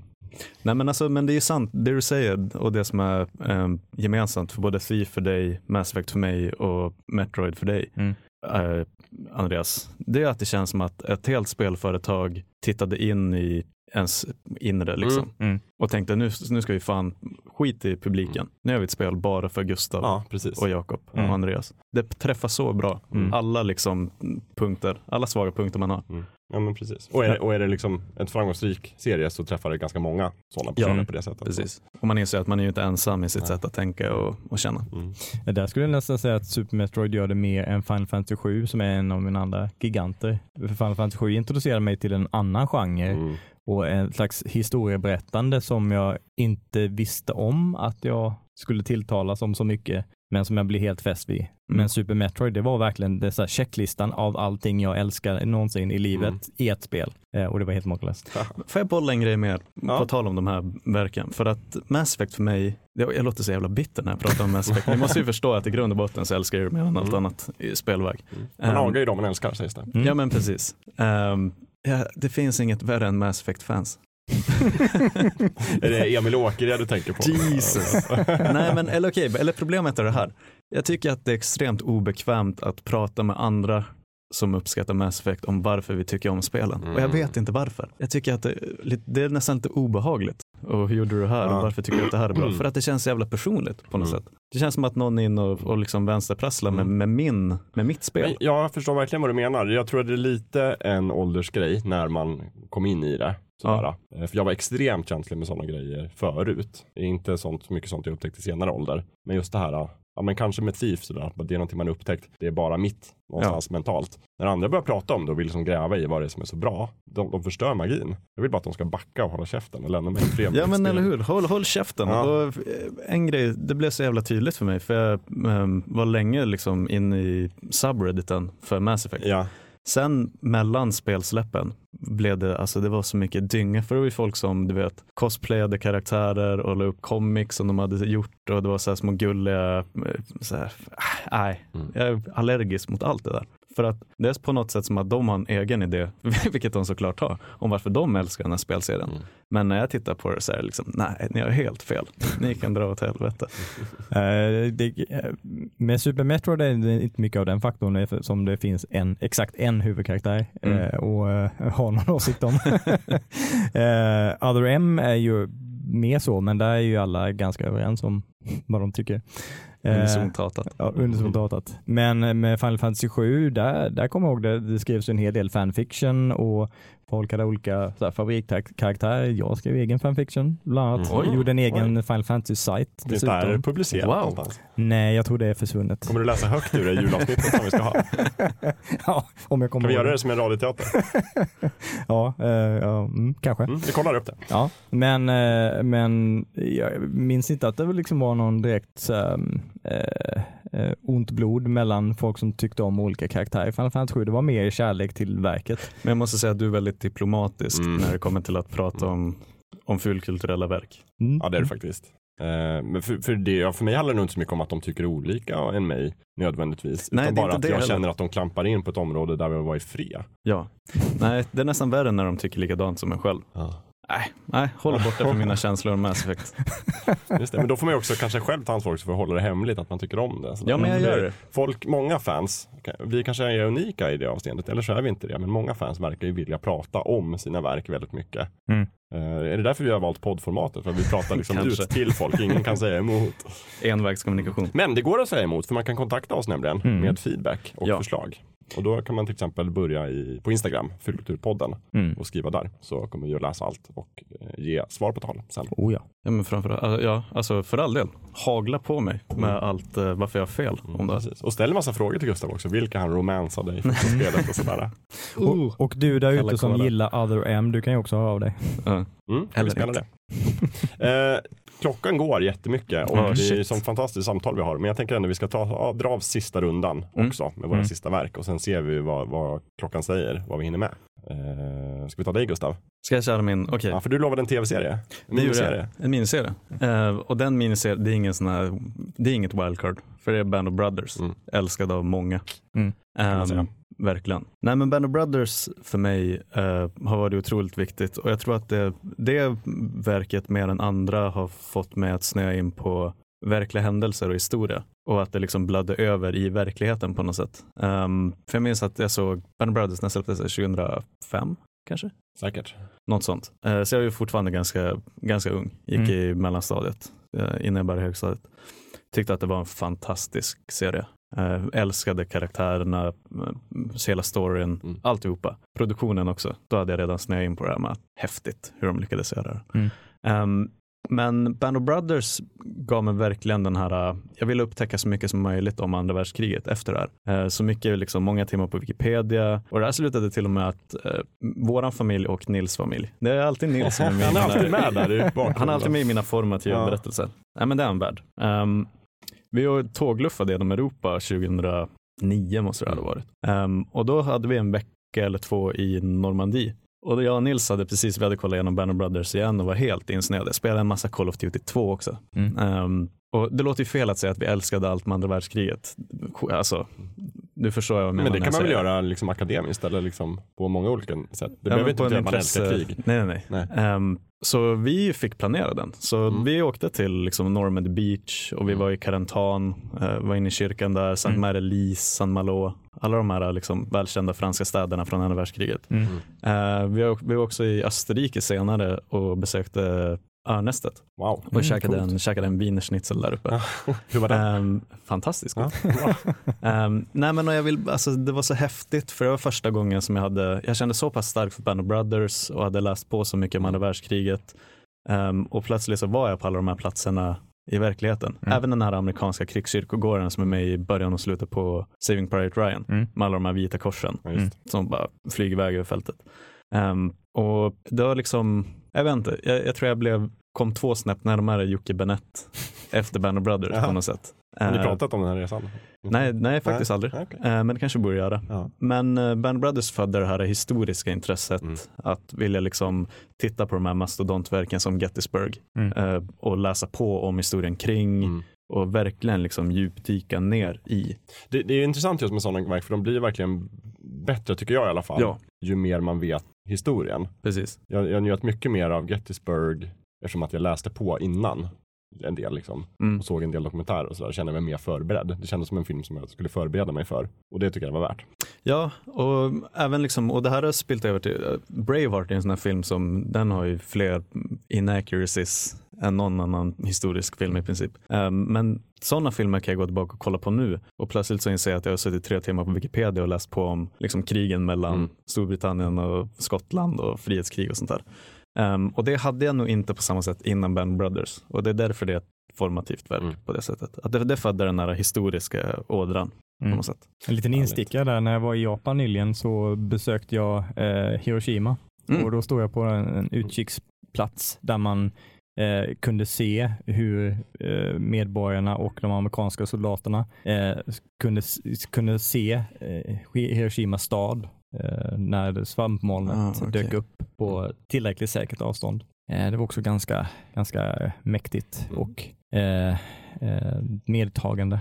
Nej men alltså, men det är ju sant, det du säger och det som är eh, gemensamt för både Thief för dig, Mass Effect för mig och Metroid för dig, Mm. eh, Andreas, det är att det känns som att ett helt spelföretag tittade in i ens inre liksom Mm. Mm. och tänkte nu, nu ska vi fan skit i publiken. Nu gör vi ett spel bara för Gustav Ja, och Jakob Mm. och Andreas. Det träffar så bra. Mm. Alla liksom punkter, alla svaga punkter man har. Ja, men precis. Och är, och är det liksom en framgångsrik serie så träffar det ganska många sådana personer Ja, på det sättet. Precis. Och man inser att man är ju inte ensam i sitt Nej. sätt att tänka och, och känna. Mm. Där skulle jag nästan säga att Super Metroid gör det mer än Final Fantasy 7 som är en av mina andra giganter. För Final Fantasy 7 introducerade mig till en annan genre Mm. Och en slags historieberättande som jag inte visste om att jag skulle tilltalas om så mycket, men som jag blir helt fäst vid. Men Mm. Super Metroid, det var verkligen det så här checklistan av allting jag älskar någonsin i livet Mm. i ett spel. Eh, och det var helt makalöst. Får jag bolla en grej mer Ja. på tal om de här verken? För att Mass Effect för mig, jag jag låter så jävla bitter när jag pratar om Mass Effect. Ni måste ju förstå att i grund och botten så älskar jag det mer än allt Mm. annat i spelväg. Mm. Man Ehm, agar ju dem man älskar sägs det. Mm. Ja men precis. Ehm, ja, det finns inget värre än Mass Effect-fans. är det Emil Åkered du tänker på? Jesus. Nej men eller okej, eller problemet är det här. Jag tycker att det är extremt obekvämt att prata med andra som uppskattar Mass Effect om varför vi tycker om spelen. Mm. Och jag vet inte varför. Jag tycker att det, det är nästan lite obehagligt. Och hur gjorde du det här? Ja. Och varför tycker du att det här är bra? Mm. För att det känns så jävla personligt på något Mm. sätt. Det känns som att någon är inne och, och liksom vänsterprasslar med, Mm. med, min, med mitt spel. Men jag förstår verkligen vad du menar. Jag tror att det är lite en åldersgrej när man kom in i det. Sådär. Eh, För jag var extremt känslig med sådana grejer förut. Inte sånt, så mycket sånt jag upptäckte i senare ålder. Men just det här, ja men kanske med Thief sådär, att det är någonting man har upptäckt. Det är bara mitt någonstans mentalt. När andra börjar prata om det och vill liksom gräva i vad det är som är så bra, de, de förstör magin. Jag vill bara att de ska backa och hålla käften och lämna mig i Ja men eller hur, håll, håll käften. Ja. Och, eh, en grej, det blev så jävla tydligt för mig för jag ehm, var länge liksom inne i subredditen för Mass Effect. Ja, Sen mellan spelsläppen blev det, alltså det var så mycket dynga för det var folk som du vet cosplayade karaktärer och la upp comics som de hade gjort och det var så här små gulliga, eh, så här, ah, nej, Mm. jag är allergisk mot allt det där. För att det är på något sätt som att de har en egen idé, vilket de såklart har, om varför de älskar den här spelserien. Mm. Men när jag tittar på det så är det liksom, nej, ni har helt fel. Ni kan dra åt helvete. Eh, det, eh, med Super Metroid är det inte mycket av den faktorn eftersom det finns en, exakt en huvudkaraktär Mm. eh, och eh, ha någon åsikt om. Other M är ju mer så, men där är ju alla ganska överens om vad de tycker. Eh, Unisontatat. Ja, unisontatat. Men eh, med Final Fantasy 7, där, där kommer jag ihåg det, det skrevs en hel del fanfiction och folk hade olika favoritkaraktärer. Jag skrev egen fanfiction bland annat. Mm. Oj. Gjorde en egen Final Fantasy-sajt det dessutom. publicerat Wow. någonstans? Nej, jag tror det är försvunnet. Kommer du läsa högt ur det julavsnittet som vi ska ha? ja, om jag kommer Kan vi göra det som en radioteater? Ja, eh, ja mm, kanske. Mm, vi kollar upp det. Ja, men, eh, men jag minns inte att det liksom var någon direkt här, eh, eh, ont blod mellan folk som tyckte om olika karaktärer i Final Fantasy 7. Det var mer kärlek till verket. Men jag måste säga att du är väldigt diplomatisk Mm. när det kommer till att prata om, om fulkulturella verk. Mm. Ja, det är det faktiskt. Eh, men för, för, det, ja, för mig handlar det nog inte så mycket om att de tycker olika än mig nödvändigvis. Nej, utan det är bara att jag heller. känner att de klampar in på ett område där vi var i fred. Ja, nej, det är nästan värre när de tycker likadant som en själv. Nej, nej håll borta från mina känslor om Mass Effect. Just det. Men då får man ju också kanske själv ta ansvar för att hålla det hemligt att man tycker om det. Så Ja, men jag gör det. Folk, många fans, vi kanske är unika i det avseendet, eller så är vi inte det, men många fans verkar ju vilja prata om sina verk väldigt mycket. Mm. Eh, är det därför vi har valt poddformatet? För att vi pratar liksom ut till folk, ingen kan säga emot. Envägskommunikation. Men det går att säga emot, för man kan kontakta oss nämligen Mm. med feedback och Ja. förslag. Och då kan man till exempel börja i, på Instagram, Fyllkulturpodden, Mm. och skriva där. Så kommer vi att läsa allt och eh, ge svar på tal sen. Oh ja. Ja, men framförallt, ja, alltså för all del. Hagla på mig med allt eh, varför jag har fel om det. här. Precis. Och ställ en massa frågor till Gustav också, vilka han romansade i spelet och sådär. Och, och du där ute som gillar Other M, du kan ju också höra av dig. Mm, Eller vi spelar det. eh, klockan går jättemycket och Ja, det är som fantastiskt samtal vi har. Men jag tänker ändå vi ska ta, ja, dra av sista rundan Mm. också med våra Mm. sista verk och sen ser vi vad, vad klockan säger, vad vi hinner med. Eh, ska vi ta dig Gustav? Ska jag köra min, okej. Ja, för du lovade en tv-serie. En miniserie. En miniserie. Eh, och den miniserien, det är ingen sån här, det är inget wildcard. För det är Band of Brothers. Mm. Älskad av många. Mm, säga. Verkligen. Nej men Band of Brothers för mig eh, har varit otroligt viktigt. Och jag tror att det, det verket mer än andra har fått mig att snöa in på verkliga händelser och historia. Och att det liksom blödde över i verkligheten på något sätt. Ehm, för jag minns att jag såg Band of Brothers när det släpptes 2005 kanske. Säkert. Något sånt. Eh, Så jag ju fortfarande ganska, ganska ung. Gick Mm. i mellanstadiet eh, innan jag började högstadiet. Tyckte att det var en fantastisk serie. Eh, älskade karaktärerna, eh, hela storyn, Mm. alltihopa. Produktionen också. Då hade jag redan snöat in på det här med att häftigt hur de lyckades göra det. Mm. Ehm, men Band of Brothers gav mig verkligen den här, eh, jag ville upptäcka så mycket som möjligt om andra världskriget efter det här. Så mycket, liksom, många timmar på Wikipedia och det här slutade till och med att eh, våran familj och Nils familj, det är alltid Nils som är med. Han är alltid med där i bakgrunden. han är alltid med i mina formativa Ja. berättelser. Nej, men det är han värd. Um, vi har tågluffat genom Europa 2009 måste det ha varit. Um, och då hade vi en vecka eller två i Normandie. Och jag och Nils hade precis, vi hade kollat igenom Band of Brothers igen och var helt insnöade. Jag spelade en massa Call of Duty 2 också. Mm. Um, och det låter ju fel att säga att vi älskade allt med andra världskriget. Alltså, du förstår vad jag menar Men det kan man väl göra liksom akademiskt eller liksom på många olika sätt. Det Ja, behöver inte betyda att man älskar krig. Nej, nej, nej. Ehm, så vi fick planera den. Så Mm. vi åkte till liksom Normandy Beach och vi Mm. var i Carentan, uh, var inne i kyrkan där, Saint Mm. Marie-Lise, Saint Malo, alla de här liksom, välkända franska städerna från andra världskriget. Mm. Eh, vi, var, vi var också i Österrike senare och besökte Örnästet Wow. och Mm, käkade, coolt. en, käkade en wienerschnitzel där uppe. Hur var det? Ehm, fantastiskt gott. bra. Ehm, nej men jag vill, alltså, det var så häftigt för det var första gången som jag hade, jag kände så pass starkt för Band of Brothers och hade läst på så mycket om andra världskriget. Ehm, och plötsligt så var jag på alla de här platserna i verkligheten. Mm. Även den här amerikanska krigskyrkogården som är med i början och slutet på Saving Private Ryan Mm. med alla de här vita korsen Ja, som bara flyger iväg över fältet. Ehm, och det var liksom, jag vet inte, jag, jag tror jag blev, kom två snäpp närmare Jocke Benett efter Band of Brothers Jaha. på något sätt. Har ni Ehm, pratat om den här resan? Nej, nej faktiskt aldrig. Nej, okej. Eh, Men det kanske borde göra. Ja. Men eh, Band Brothers födde det här historiska intresset Mm. att vilja liksom titta på de här mastodontverken som Gettysburg Mm. eh, och läsa på om historien kring Mm. och verkligen liksom djupdyka ner i. Det, det är intressant just med sådana verk för de blir verkligen bättre tycker jag i alla fall. Ja. Ju mer man vet historien. Precis. Jag, jag njöt mycket mer av Gettysburg eftersom att jag läste på innan en del liksom. Mm. Och såg en del dokumentärer och sådär. Kände mig mer förberedd. Det kändes som en film som jag skulle förbereda mig för. Och det tycker jag var värt. Ja, och även liksom, och det här har spilt över till, uh, Braveheart är en sån här film som, den har ju fler inaccuracies än någon annan historisk film i princip. Um, men sådana filmer kan jag gå tillbaka och kolla på nu och plötsligt så inser jag att jag har suttit tre timmar på Wikipedia och läst på om liksom, krigen mellan Mm. Storbritannien och Skottland och frihetskrig och sånt där. Um, och det hade jag nog inte på samma sätt innan Band Brothers och det är därför det är ett formativt verk Mm. på det sättet. Att det, det födde den här historiska ådran på Mm. något sätt. En liten instickare där, när jag var i Japan nyligen så besökte jag eh, Hiroshima Mm. och då stod jag på en, en utkiksplats där man eh, kunde se hur eh, medborgarna och de amerikanska soldaterna eh, kunde, kunde se eh, Hiroshima stad eh, när svampmolnet Ah, okej. dök upp på tillräckligt säkert avstånd. Eh, det var också ganska, ganska mäktigt Mm. och eh, eh, medtagande.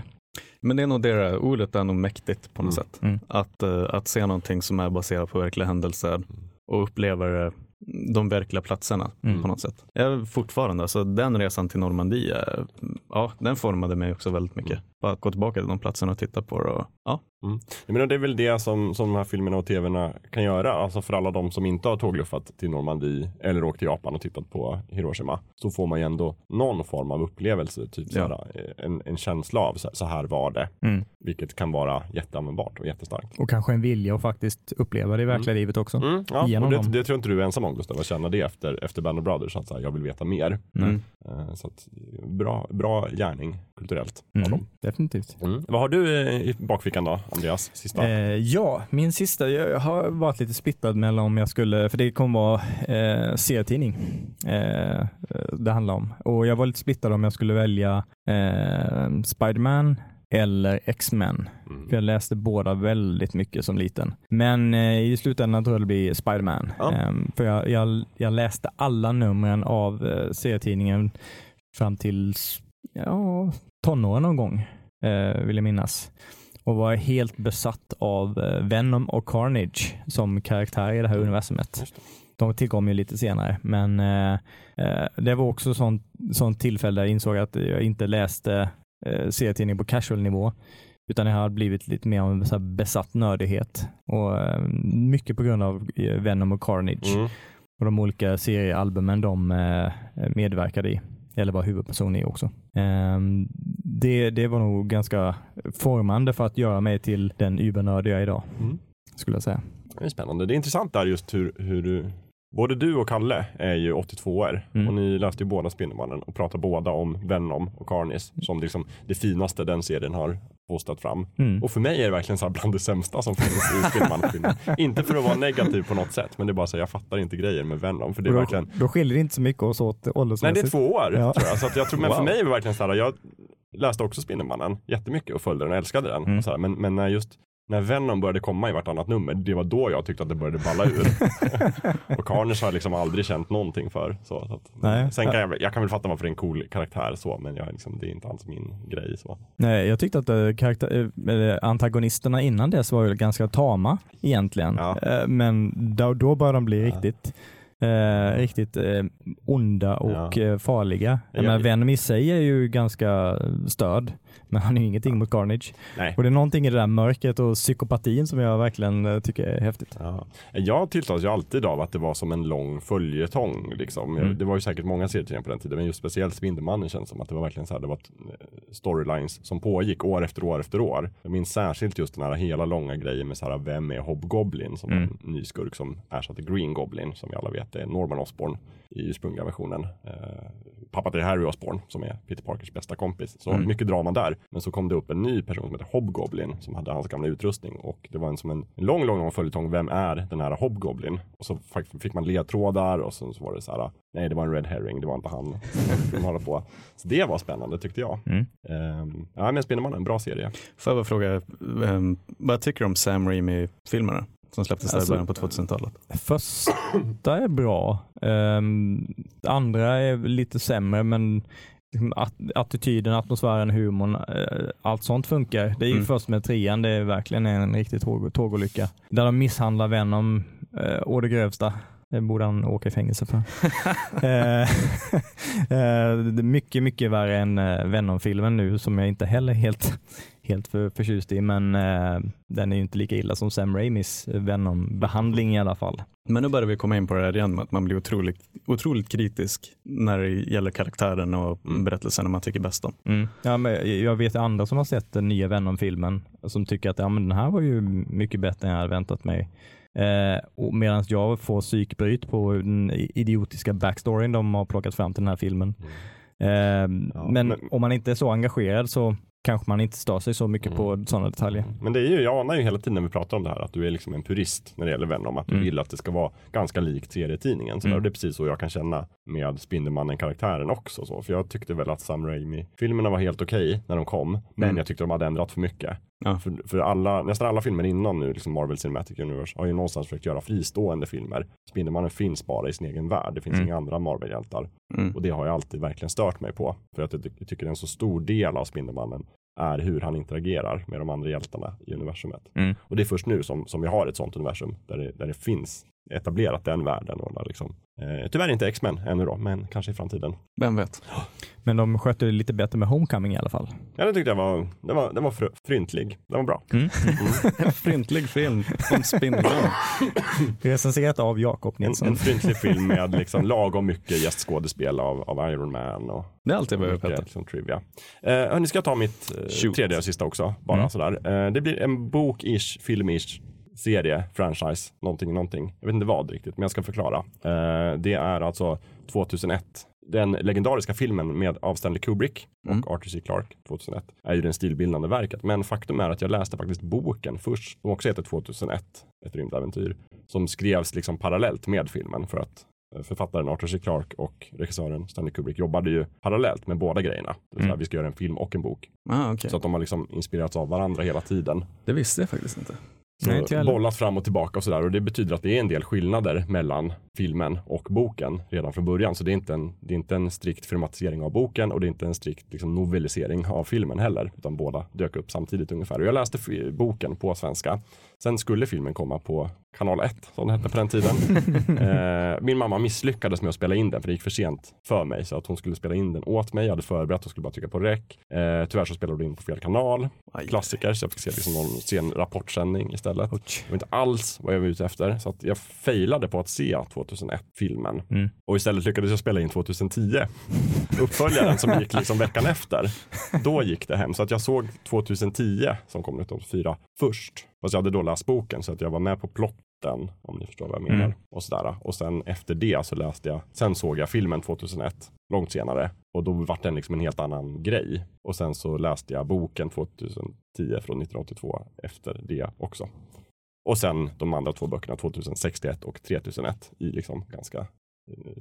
Men det är nog det där, ordet är nog mäktigt på något Mm. sätt. Mm. Att, att se någonting som är baserat på verkliga händelser och uppleva de verkliga platserna Mm. på något sätt. Jag fortfarande, alltså den resan till Normandie, ja, den formade mig också väldigt mycket. Mm. Bara att gå tillbaka till de platserna och titta på det. Och, ja, Jag menar, det är väl det som, som de här filmerna och tvna kan göra. Alltså för alla de som inte har tågluffat till Normandie eller åkt till Japan och tittat på Hiroshima. Så får man ju ändå någon form av upplevelse. Typ Ja. såhär, en, en känsla av så, så här var det. Mm. Vilket kan vara jätteanvändbart och jättestarkt. Och kanske en vilja att faktiskt uppleva det i verkliga livet också. Mm, ja, Genom och det, dem. det tror jag inte du är ensam om Gustav, att känna det efter, efter Band of Brothers. Att så här, jag vill veta mer. Mm. Eh, Så att, bra, bra gärning kulturellt av Mm. dem. Definitivt. Mm. Vad har du eh, i bakfickan då, Andreas? Sista? Eh, ja, min sista, jag har varit lite splittad mellan om jag skulle, för det kommer vara eh, serietidning eh, det handlar om. Och jag var lite splittrad om jag skulle välja eh, Spiderman eller X-Men. Mm. För jag läste båda väldigt mycket som liten. Men eh, i slutändan tror jag det blir Spiderman. Ja. Eh, för jag, jag, jag läste alla numren av eh, serietidningen fram till ja, tonåren någon gång, vill jag minnas. Och var helt besatt av eh, Venom och Carnage som karaktär i det här universumet. Just det. De tillkom ju lite senare, men eh, eh, det var också sånt, sånt tillfälle där jag insåg att jag inte läste eh, serietidning på casual nivå, utan jag har blivit lite mer av en besatt nördighet. Och eh, mycket på grund av eh, Venom och Carnage Mm. och de olika seriealbumen de eh, medverkade i, eller var huvudperson i också. Ehm, det, det var nog ganska formande för att göra mig till den übernörd jag är idag, Mm. skulle jag säga. Det är spännande. Det är intressant där just hur, hur du, både du och Kalle är ju 82 år Mm. och ni läste ju båda Spindelmannen och pratar båda om Venom och Carnis som liksom det finaste den serien har postat fram. Mm. Och för mig är det verkligen så bland det sämsta som finns i Spindelmannen-filmen. inte för att vara negativ på något sätt, men det är bara så jag fattar inte grejer med Venom. För det är då, verkligen, då skiljer det inte så mycket oss åt nej åldersmässigt. det är två år Ja. tror jag. Så att jag tror, men för Wow. mig är det verkligen så här, jag läste också Spindelmannen jättemycket och följde den och älskade den. Mm. Och så här, men, men just när Venom började komma i vartannat nummer, det var då jag tyckte att det började balla ur. och Carnage har jag liksom aldrig känt någonting för. Så, så att, Nej. Sen kan jag, jag kan väl fatta varför det är en cool karaktär så, men jag, liksom, det är inte alls min grej. Så. Nej, jag tyckte att eh, karaktär, eh, antagonisterna innan dess var ju ganska tama egentligen. Ja. Eh, men då, då började de bli Ja. riktigt eh, riktigt eh, onda och Ja. eh, farliga. Jag- Men Venom i sig är ju ganska störd, men han är ju ingenting mot Carnage. Nej. Och det är någonting i det där mörkret och psykopatin som jag verkligen eh, tycker är häftigt. Ja. Jag tilltalas ju alltid av att det var som en lång följetong. Liksom. Mm. Det var ju säkert många serietidningar på den tiden, men just speciellt Spindelmannen känns som att det var verkligen så här, det var eh, storylines som pågick år efter år efter år. Jag minns särskilt just den här hela långa grejen med så här, vem är Hobgoblin som Mm. en ny skurk som ersatte Green Goblin som vi alla vet är Norman Osborn i ursprungliga versionen. Eh, pappa till Harry Osborn som är Peter Parkers bästa kompis. Så Mm. mycket drama där. Men så kom det upp en ny person som heter Hobgoblin som hade hans gamla utrustning och det var en som en lång, lång, lång följetong. Vem är den här Hobgoblin? Och så fick- man ledtrådar och så, så var det så här. Nej, det var en red herring. Det var inte han. De håller på. Så det var spännande tyckte jag. Mm. Um, ja, men Spindelmannen, en bra serie. Får jag bara fråga, ehm, vad tycker du om Sam Raimi-filmerna som släpptes där i Alltså, början på 2000-talet? Första är bra. Um, andra är lite sämre, men liksom att, attityden, atmosfären, humorn, eh, allt sånt funkar. Det är ju Mm. först med trean det är verkligen en riktig tåg, tågolycka. Där de misshandlar Venom eh, å det grövsta. Det borde han åka i fängelse för. Eh, eh, mycket, mycket värre än eh, Venom-filmen nu som jag inte heller helt, helt för, förtjust i, men eh, den är ju inte lika illa som Sam Raimis Venom-behandling i alla fall. Men nu börjar vi komma in på det här igen med att man blir otroligt, otroligt kritisk när det gäller karaktären och Mm. berättelsen man tycker bäst om. Ja, men jag vet andra som har sett den nya Venom-filmen som tycker att ja, men den här var ju mycket bättre än jag hade väntat mig. Eh, och Medan jag får psykbryt på den idiotiska backstoryn de har plockat fram till den här filmen. Eh, Ja, men, men- om man inte är så engagerad så kanske man inte stör sig så mycket Mm. på sådana detaljer. Men det är ju, jag anar ju hela tiden när vi pratar om det här att du är liksom en purist när det gäller Venom. Att du Mm. vill att det ska vara ganska likt serietidningen. Så Mm. det är precis så jag kan känna med Spindelmannen-karaktären också. Så. För jag tyckte väl att Sam Raimi-filmerna var helt okej när de kom. Men Mm. jag tyckte de hade ändrat för mycket. Ja. För, för alla, nästan alla filmer innan nu, liksom Marvel Cinematic Universe, har ju någonstans försökt göra fristående filmer. Spindelmannen finns bara i sin egen värld. Det finns Mm. inga andra Marvel-hjältar. Mm. Och det har jag alltid verkligen stört mig på. För att jag, ty- jag tycker en så stor del av Spindelmannen är hur han interagerar med de andra hjältarna i universumet. Mm. Och det är först nu som, som vi har ett sånt universum där det, där det finns etablerat den världen. Och liksom, eh, tyvärr inte X-Men ännu då, men kanske i framtiden. Vem vet? Men de skötte det lite bättre med Homecoming i alla fall. Ja, det tyckte jag var, den var, den var fr- fryntlig. Den var bra. En fryntlig film om Spindelmannen. Recenserat av Jakob En, Nilsson. en fryntlig film med liksom lagom mycket gästskådespel av, av Iron Man och Det är vad jag mycket petar. liksom, trivia. Eh, hörni, ska jag ta mitt eh, tredje och sista också? Bara Mm. sådär. Eh, det blir en bok-ish, film-ish serie, franchise, någonting, någonting. Jag vet inte vad riktigt, men jag ska förklara. Eh, det är alltså 2001. Den legendariska filmen med av Stanley Kubrick och Mm. Arthur C. Clarke 2001 är ju den stilbildande verket. Men faktum är att jag läste faktiskt boken först, som också heter 2001, ett rymdäventyr, som skrevs liksom parallellt med filmen för att eh, författaren Arthur C. Clarke och regissören Stanley Kubrick jobbade ju parallellt med båda grejerna. Det Mm. vi ska göra en film och en bok. Ah, okay. Så att de har liksom inspirerats av varandra hela tiden. Det visste jag faktiskt inte. Nej, bollat fram och tillbaka och sådär. Och det betyder att det är en del skillnader mellan filmen och boken redan från början. Så det är inte en, det är inte en strikt filmatisering av boken och det är inte en strikt liksom, novellisering av filmen heller. Utan båda dök upp samtidigt ungefär. Och jag läste boken på svenska. Sen skulle filmen komma på kanal 1 som det hette på den tiden. eh, min mamma misslyckades med att spela in den för det gick för sent för mig. Så att hon skulle spela in den åt mig. Jag hade förberett och skulle bara trycka på rec. Eh, tyvärr så spelade hon in på fel kanal. Aj. Klassiker. Så jag fick se liksom någon sen rapportsändning istället. Ouch. Det var inte alls vad jag var ute efter. Så att jag failade på att se 2001-filmen. Mm. Och istället lyckades jag spela in 2010. Uppföljaren som gick liksom veckan efter. Då gick det hem. Så att jag såg 2010 som kom 1984 först. Fast jag hade då läst boken så att jag var med på plotten. Om ni förstår vad jag menar. Mm. Och, sådär. och sen efter det så läste jag. Sen såg jag filmen 2001. Långt senare. Och då var den liksom en helt annan grej. Och sen så läste jag boken 2010 från 1982 efter det också. Och sen de andra två böckerna 2061 och 3001 i liksom ganska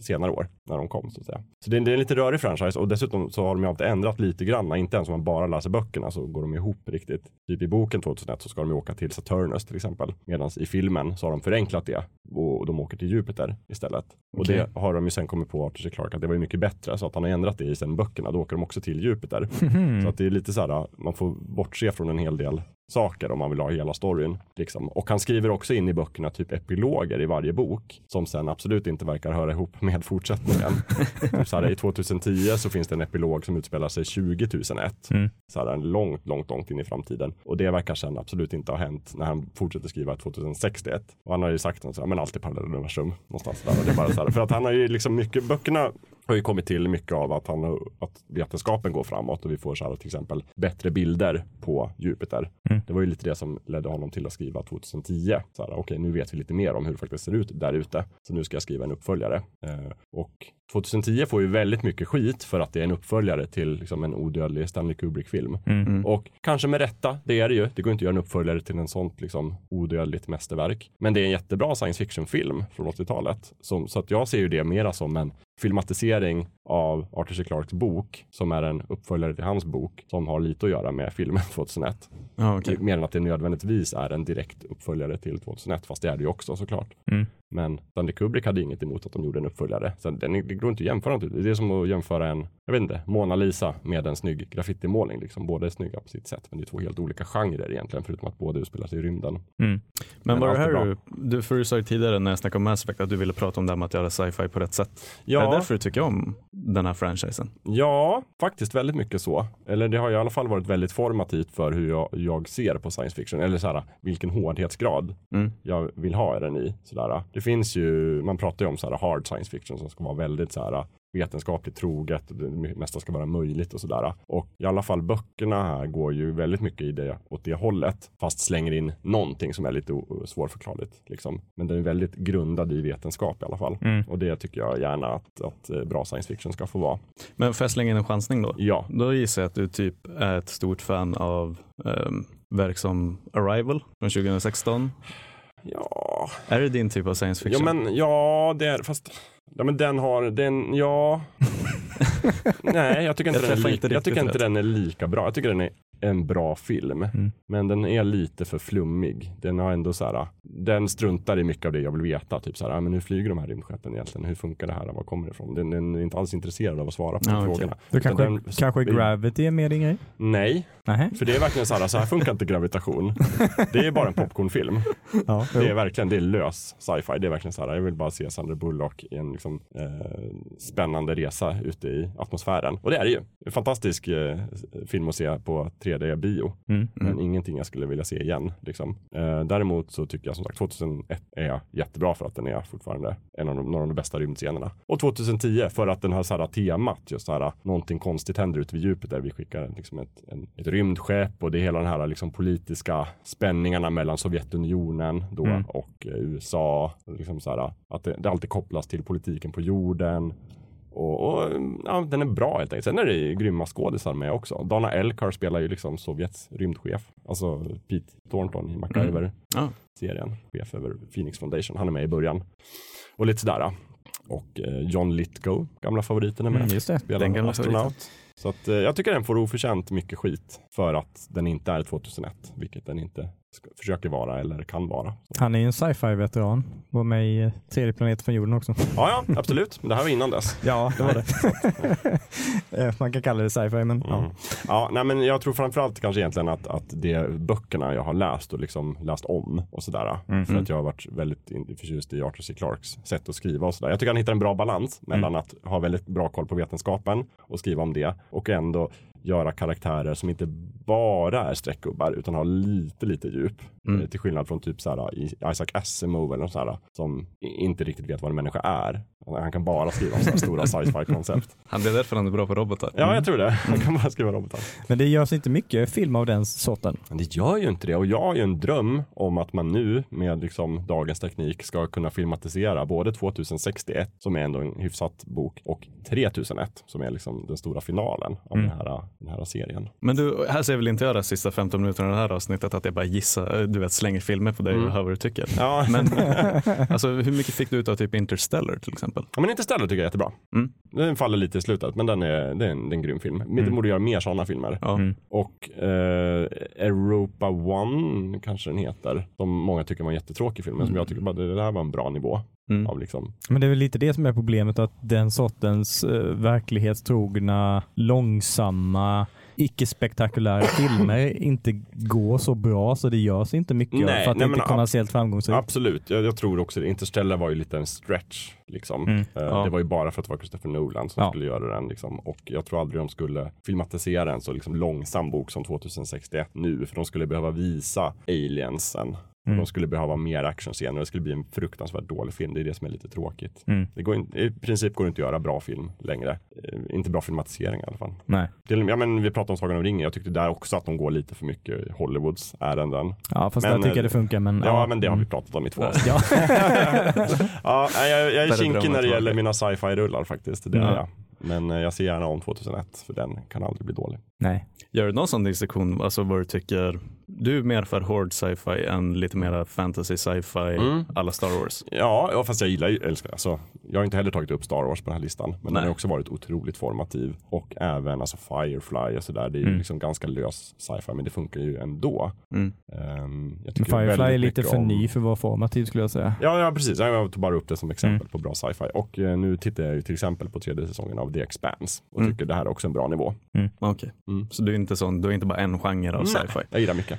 senare år när de kom så att säga. Så det är, det är en lite rörig franchise och dessutom så har de ju alltid ändrat lite grann. Inte ens om man bara läser böckerna så går de ihop riktigt. Typ i boken 2001 så ska de ju åka till Saturnus till exempel. Medan i filmen så har de förenklat det och de åker till Jupiter istället. Och Okej. det har de ju sen kommit på Arthur C. Clarke att det var ju mycket bättre så att han har ändrat det i sen böckerna. Då åker de också till Jupiter. Mm. Så att det är lite så här, man får bortse från en hel del saker om man vill ha hela storyn. Liksom. Och han skriver också in i böckerna typ epiloger i varje bok som sen absolut inte verkar höra ihop med fortsättningen. typ så här, I 2010 så finns det en epilog som utspelar sig 2001. Mm. Så här, långt, långt, långt in i framtiden. Och det verkar sen absolut inte ha hänt när han fortsätter skriva 2061. Och han har ju sagt att men allt är parallelluniversum någonstans där. Och det är bara så här, för att han har ju liksom mycket, böckerna har ju kommit till mycket av att, han, att vetenskapen går framåt och vi får så här, till exempel bättre bilder på Jupiter. Mm. Det var ju lite det som ledde honom till att skriva 2010. Så här, Okej, nu vet vi lite mer om hur det faktiskt ser ut där ute. Så nu ska jag skriva en uppföljare. Eh, och 2010 får ju väldigt mycket skit för att det är en uppföljare till liksom, en odödlig Stanley Kubrick-film. Mm. Mm. Och kanske med rätta, det är det ju. Det går inte att göra en uppföljare till en sånt liksom odödligt mästerverk. Men det är en jättebra science fiction-film från 80-talet. Som, så att jag ser ju det mera som en filmatisering av Arthur C. Clarkes bok, som är en uppföljare till hans bok, som har lite att göra med filmen 2001. Ja, okej. Mer än att det nödvändigtvis är en direkt uppföljare till 2001, fast det är det ju också såklart. Mm. Men Stanley Kubrick hade inget emot att de gjorde en uppföljare. Så den, det går inte att jämföra. Det är som att jämföra en, jag vet inte, Mona Lisa med en snygg graffitimålning. Liksom. Båda är snygga på sitt sätt, men det är två helt olika genrer egentligen, förutom att båda utspelar sig i rymden. Mm. Men var det här du, du, för du sa ju tidigare när jag snackade om Mass Effect att du ville prata om det här med att göra sci-fi på rätt sätt. Är det Ja, därför du tycker om den här franchisen? ja, faktiskt väldigt mycket så. Eller det har i alla fall varit väldigt formativt för hur jag, jag ser på science fiction. Eller så här, vilken hårdhetsgrad Mm. jag vill ha den i. Sådär. Det finns ju, man pratar ju om så här hard science fiction som ska vara väldigt så här vetenskapligt troget och det mesta ska vara möjligt och sådär. Och i alla fall böckerna här går ju väldigt mycket i det, åt det hållet, fast slänger in någonting som är lite svårförklarligt. Liksom. Men den är väldigt grundad i vetenskap i alla fall. Mm. Och det tycker jag gärna att, att eh, bra science fiction ska få vara. Men får jag slänga in en chansning då? Ja, Då gissar jag att du typ är ett stort fan av um, verk som Arrival från 2016. ja, Är det din typ av science ja fiction? men ja, det är fast Ja men den har, den, ja. Nej, jag tycker inte, Jag den, är li- inte jag tycker inte den är lika bra. Jag tycker den är en bra film. Mm. Men den är lite för flummig. Den har ändå så här, den struntar i mycket av det jag vill veta. Typ så här, ah, men hur flyger de här rymdskeppen egentligen? Hur funkar det här? Var kommer det ifrån? Den, den är inte alls intresserad av att svara på Ja, de okej. frågorna. Då kanske, den- kanske Gravity är mer din grej? Nej, Nej. för det är verkligen så här, så här funkar inte gravitation. Det är bara en popcornfilm. Ja, Det är verkligen, det är lös sci-fi. Det är verkligen så här, jag vill bara se Sandra Bullock i en liksom, eh, spännande resa ute i atmosfären. Och det är det ju. En fantastisk eh, film att se på 3D-bio. Mm. Men ingenting jag skulle vilja se igen. Liksom. Eh, däremot så tycker jag som sagt 2001 är jättebra för att den är fortfarande en av de, några av de bästa rymdscenerna. Och 2010 för att den har så här temat, just så här någonting konstigt händer ute vid djupet där vi skickar liksom ett, en, ett rymdskepp och det är hela den här liksom politiska spänningarna mellan Sovjetunionen då Mm. och eh, USA. Liksom så här, att det, det alltid kopplas till politiken på jorden. Och, och ja, den är bra helt enkelt. Sen är det ju grymma skådisar med också. Dana Elkar spelar ju liksom Sovjets rymdchef. Alltså Pete Thornton i MacGyver-serien. Ja. Chef över Phoenix Foundation. Han är med i början. Och lite sådär. Och eh, John Lithgow, gamla favoriten är med. Mm, just det. Spelar Den gamla astronaut. Så att, eh, jag tycker den får oförtjänt mycket skit för att den inte är 2001, vilket den inte försöker vara eller kan vara. Han är ju en sci-fi-veteran. Var med i eh, Tredje planeten från jorden också. Ja, ja, absolut. Men det här var innan dess. Ja, det var det. Eh, Man kan kalla det sci-fi, men ja. Mm. Ja, nej, men jag tror framförallt kanske egentligen att, att det är böckerna jag har läst och liksom läst om och sådär. Mm. För att jag har varit väldigt förtjust i Arthur C. Clarks sätt att skriva och sådär. Jag tycker han hittar en bra balans mellan att ha väldigt bra koll på vetenskapen och skriva om det och ändå göra karaktärer som inte bara är streckgubbar utan har lite, lite djup. Mm. Eh, Till skillnad från typ såhär, i- Isaac Asimov eller något sådär, som i- inte riktigt vet vad en människa är. Han kan bara skriva om sådana stora sci-fi koncept. Han är därför han är bra på robotar. Ja, jag tror det. Han kan bara skriva robotar. Men det görs inte mycket film av den sorten. Men det gör ju inte det och jag har ju en dröm om att man nu med liksom dagens teknik ska kunna filmatisera både 2061 som är ändå en hyfsat bok och 3001 som är liksom den stora finalen av Mm. den, här, den här serien. Men du, här ser väl inte jag de sista 15 minuterna av det här avsnittet att jag bara gissar, du vet slänger filmer på dig Mm. och hör vad du tycker. Ja, Men alltså, hur mycket fick du ut av typ Interstellar till exempel? ja men Interstellar tycker jag är jättebra. Mm. Den faller lite i slutet men den är, det är, en, det är en grym film. Vi Mm. borde göra mer sådana filmer. Ja. Mm. Och eh, Europa One kanske den heter. Som många tycker var en jättetråkig film men som Mm. jag tycker bara det där var en bra nivå Mm. av liksom Men det är väl lite det som är problemet, att den sortens eh, verklighetstrogna, långsamma, icke-spektakulära filmer inte går så bra så det görs inte mycket Nej, för att nej, det inte är kommersiellt framgångsrikt. Absolut, jag, jag tror också det. Interstellar var ju lite en stretch. Liksom. Mm. Eh, Ja. Det var ju bara för att det var Christopher Nolan som Ja. skulle göra den. Liksom. Och jag tror aldrig de skulle filmatisera en så liksom långsam bok som 2061 nu. För de skulle behöva visa aliensen. Mm. De skulle behöva mer actionscener och det skulle bli en fruktansvärt dålig film. Det är det som är lite tråkigt. Mm. Det går in, I princip går det inte att göra bra film längre. Eh, inte bra filmatisering i alla fall. Nej. Till, ja, men vi pratade om Sagan om ringen. Jag tyckte där också att de går lite för mycket i Hollywoods ärenden. Ja, fast Men, jag tycker eh, det funkar. Men, Ja, men det har vi mm. pratat om i två avsnitt. Ja. Ja, jag, jag är kinkig när det gäller mina sci-fi rullar faktiskt. Det är Ja. jag. Men eh, jag ser gärna om 2001 för den kan aldrig bli dålig. Nej. Gör du någon sån distinktion, alltså vad du tycker, du är mer för hård sci-fi än lite mer fantasy sci-fi Mm. alla Star Wars? Ja, ja, fast jag gillar ju, älskar, alltså, jag har inte heller tagit upp Star Wars på den här listan. Men den Nej. har också varit otroligt formativ. Och även alltså Firefly och sådär. Det är ju Mm. liksom ganska lös sci-fi, men det funkar ju ändå. Mm. Jag Men tycker Firefly är lite för om- ny för att vara formativ skulle jag säga. Ja, ja precis. Jag tog bara upp det som exempel Mm. på bra sci-fi. Och eh, nu tittar jag ju till exempel på tredje säsongen av The Expanse. Och Mm. tycker det här är också en bra nivå. Okej, Mm. så du är inte sån, du är inte bara en genre av sci-fi? Jag gillar mycket.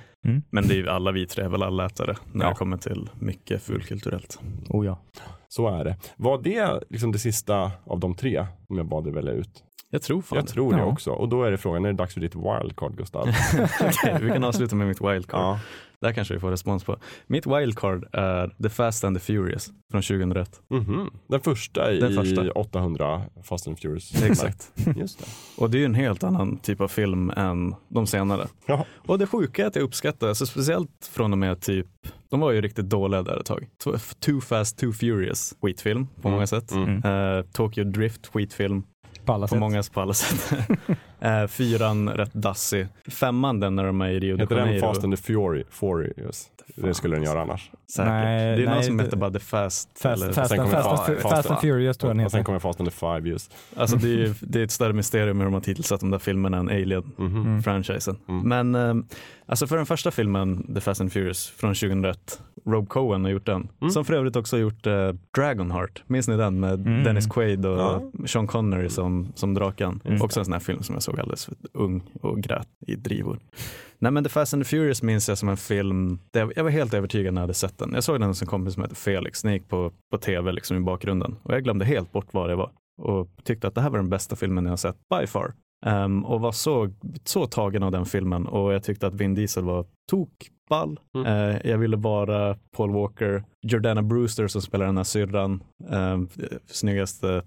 Men det är ju alla vi tre är väl allätare när Ja. det kommer till mycket fulkulturellt. Oh ja. Så är det. Var det liksom det sista av de tre som jag bad dig välja ut? Jag tror fan Jag det. tror det Ja. också. Och då är det frågan, är det dags för ditt wildcard Gustav? Okej, vi kan avsluta med mitt wildcard. ja. Där kanske vi får respons på. Mitt wildcard är The Fast and the Furious från 2001. Mhm. Den första i Den första. 800 Fast and Furious. Exakt. Just det. Och det är ju en helt annan typ av film än de senare. Ja. Och det sjuka är att jag uppskattar, alltså speciellt från och med typ, de var ju riktigt dåliga där ett tag. Too- Fast, Too Furious, skitfilm på Mm. många sätt. Mm. Eh, Tokyo Drift, skitfilm På alla på sätt. många på alla sätt. Eh, fyran, rätt dassig. Femman, den när de är i Rio de Heter den Janeiro. Fast and the Fury, Furious? Det skulle den göra annars. Säkert. Nej, det är någon nej, som det- heter bara The Fast. Fast, eller- fast, sen and, kommer fast, Fast- and, Fast- fast and Furious tror jag den Och sen heter. kommer Fast and the Five just. Alltså det är, det är ett större mysterium hur de har titelsatt de där filmerna än Alien-franchisen. Mhm. Mm. Men eh, alltså för den första filmen, The Fast and Furious från 2001, Rob Cohen har gjort den. Mm. Som för övrigt också har gjort eh, Dragonheart. Minns ni den med Mm. Dennis Quaid och Ja. Sean Connery som, som draken? Mm. Också en sån här film som jag såg alldeles för ung och grät i drivor. Nej men The Fast and the Furious minns jag som en film, där jag, var helt övertygad när jag hade sett den. Jag såg den hos en kompis som heter Felix, den gick på, på tv liksom i bakgrunden. Och jag glömde helt bort var det var. Och tyckte att det här var den bästa filmen jag har sett by far. Ehm, och var så, så tagen av den filmen och jag tyckte att Vin Diesel var tokball. Mm. Eh, jag ville vara Paul Walker, Jordana Brewster som spelar den här syrran, um, snyggaste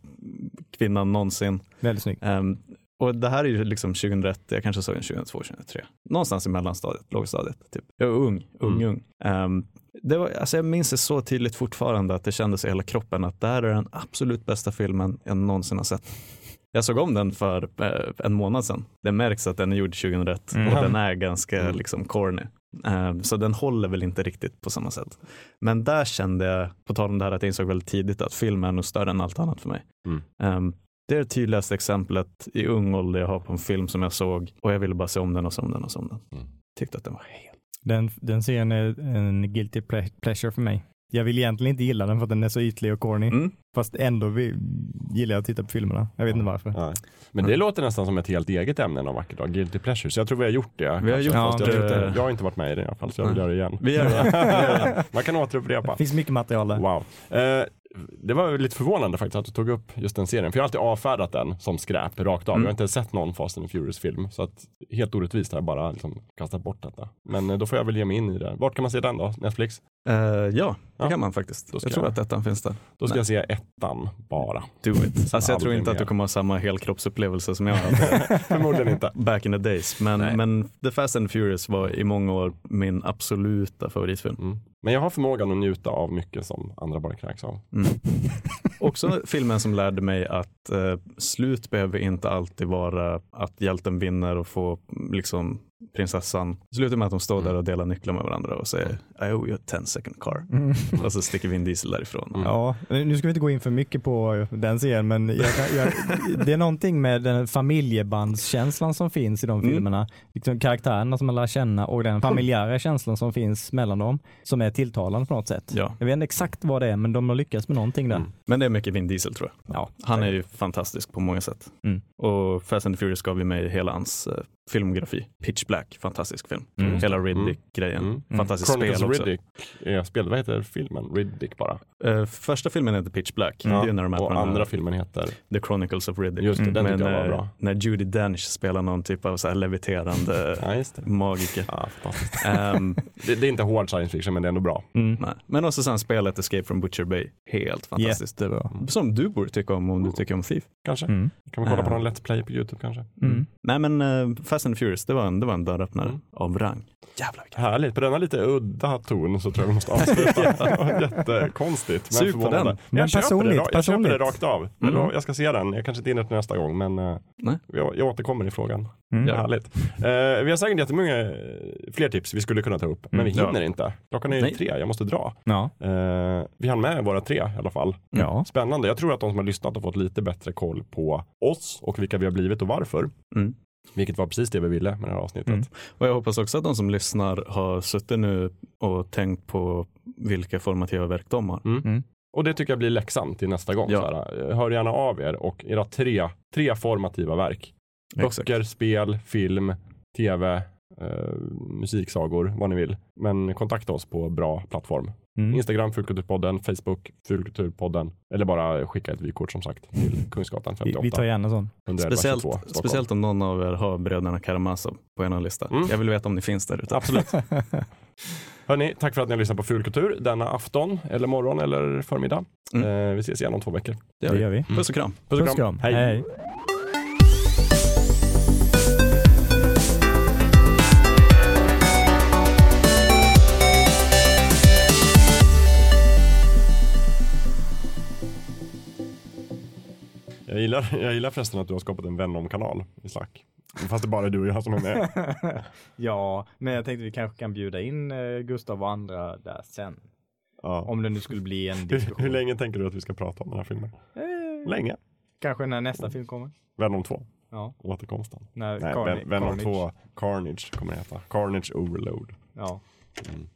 kvinnan någonsin. Väldigt snygg. Ehm, och det här är ju liksom 2001, jag kanske såg den 2002, 2003. Någonstans i mellanstadiet, lågstadiet. Typ. Jag var ung, ung, Mm. ung. Ehm, det var, alltså jag minns det så tydligt fortfarande att det kändes i hela kroppen att det här är den absolut bästa filmen jag någonsin har sett. Jag såg om den för eh, en månad sedan. Det märks att den är gjord 2001 Mm. och den är ganska Mm. liksom corny. Ehm, så den håller väl inte riktigt på samma sätt. Men där kände jag, på tal om det här att jag insåg väldigt tidigt att film är nog större än allt annat för mig. Mm. Ehm, det är det tydligaste exemplet i ung ålder jag har på en film som jag såg och jag ville bara se om den och se om den och se om den. Mm. Tyckte att den var helt... Den, den serien är en guilty ple- pleasure för mig. Jag vill egentligen inte gilla den för att den är så ytlig och corny. Mm. Fast ändå vi, gillar jag att titta på filmerna. Jag vet inte varför. Nej. Men det låter nästan som ett helt eget ämne en vacker dag, Guilty Pleasure. Så jag tror vi har gjort det. Vi har gjort Fast jag, det. inte, jag har inte varit med i det i alla fall, så jag vill göra det igen. Vi gör det. Man kan återupprepa. Det finns mycket material där. Wow. Eh, det var lite förvånande faktiskt att du tog upp just den serien. För jag har alltid avfärdat den som skräp rakt av. Mm. Jag har inte sett någon Fast and Furious film. Så att helt orättvist har jag bara liksom kastat bort detta. Men eh, då får jag väl ge mig in i det. Vart kan man se den då? Netflix? Eh, ja, det Ja. kan man faktiskt. Jag tror jag- att ettan finns där. Då ska Nej. jag se ettan bara. Do it. Alltså jag tror inte att du mer. kommer ha samma helkroppsupplevelse som jag hade Förmodligen inte. back in the days. Nej. Men, men The Fast and Furious var i många år min absoluta favoritfilm. Mm. Men jag har förmågan att njuta av mycket som andra bara kräks av. Mm. Också filmen som lärde mig att eh, slut behöver inte alltid vara att hjälten vinner och får liksom prinsessan. Det slutar med att de står Mm. där och delar nycklar med varandra och säger I owe you a 10 second car. Mm. Och så sticker Vin Diesel därifrån. Mm. Ja, nu ska vi inte gå in för mycket på den serien, men jag, kan- jag, det är någonting med den familjebandskänslan som finns i de Mm. filmerna. Liksom karaktärerna som man lär känna och den familjära känslan som finns mellan dem, som är tilltalande på något sätt. Ja, Jag vet inte exakt vad det är, men de har lyckats med någonting där. Mm. men det är mycket Vin Diesel tror jag. Ja, Han är ju fantastisk på många sätt. Mm. Och Fast and Furious gav ju mig hela hans eh, filmografi. Pitch Black, fantastisk film. Mm. Hela Riddick-grejen. Mm. Fantastiskt Chronicles spel också. Riddick är spel. Vad heter filmen? Riddick bara. Eh, första filmen heter Pitch Black. Det är när de är på och andra filmen heter? The Chronicles of Riddick. Just det, Mm. den Men tyckte jag var när, bra. när Judi Dench spelar någon typ av så här leviterande Ja, just det. magiker. Ja, fantastiskt. Ehm, Det, det är inte hård science fiction, men det är ändå bra. Mm. nej. Men också sen spelet Escape from Butcher Bay. Helt fantastiskt. Jättebra. Som du borde tycka om om du tycker om Thief. Kanske. Mm. Kan vi kolla på Ja. någon Let's Play på YouTube kanske? Nej men uh, Fast and Furious, det var en, det var en dörröppnare Mm. av rang. Jävlar vilken Härligt. På denna lite udda ton så tror jag vi måste avsluta. Jättekonstigt. Men Sug på förvånande. den. Men jag, köper det, personligt, jag köper det personligt. rakt av. Mm. Jag ska se den. Jag kanske inte hinner till nästa gång, men Nej. jag, jag återkommer i frågan. Mm. Ja. Härligt. Eh, vi har säkert jättemånga eh, fler tips vi skulle kunna ta upp, men Mm, vi ja. hinner inte. Klockan är ju Nej. tre, jag måste dra. Ja. Eh, vi hann med våra tre i alla fall. ja. Spännande. Jag tror att de som har lyssnat har fått lite bättre koll på oss och vilka vi har blivit och varför. Mm. Vilket var precis det vi ville med det här avsnittet. Mm. Och jag hoppas också att de som lyssnar har suttit nu och tänkt på vilka formativa verk de har. Och det tycker jag blir läxan till nästa gång. Ja. Hör gärna av er och era tre, tre formativa verk. Exakt. Böcker, spel, film, tv, eh, musiksagor, vad ni vill. Men kontakta oss på bra plattform. Mm. Instagram, Fulkulturpodden, Facebook, Fulkulturpodden. Eller bara skicka ett vykort som sagt till Kungsgatan Vi, 58. vi tar gärna sån. 111 Speciellt, 22, Stockholm. speciellt om någon av er har bröderna Karamazov på en lista. Mm. Jag vill veta om ni finns där ute. Absolut. Hörni, tack för att ni har lyssnat på Fulkultur denna afton, eller morgon eller förmiddag. Mm. Eh, vi ses igen om två veckor. Det gör Det vi. gör vi. Puss och kram. Puss och Puss kram. kram. Hej. Jag gillar, jag gillar förresten att du har skapat en Venom-kanal i Slack. Fast det är bara du och jag som är med. ja, men jag tänkte vi kanske kan bjuda in eh, Gustav och andra där sen. Ja. Om det nu skulle bli en Hur, diskussion. hur länge tänker du att vi ska prata om den här filmen? Eh, Länge. Kanske när nästa film kommer. Venom 2, Ja, återkomsten. när Nej, Carni- Ven- Venom Carnage. 2, Carnage kommer det heta. Carnage Overload. Ja. Mm.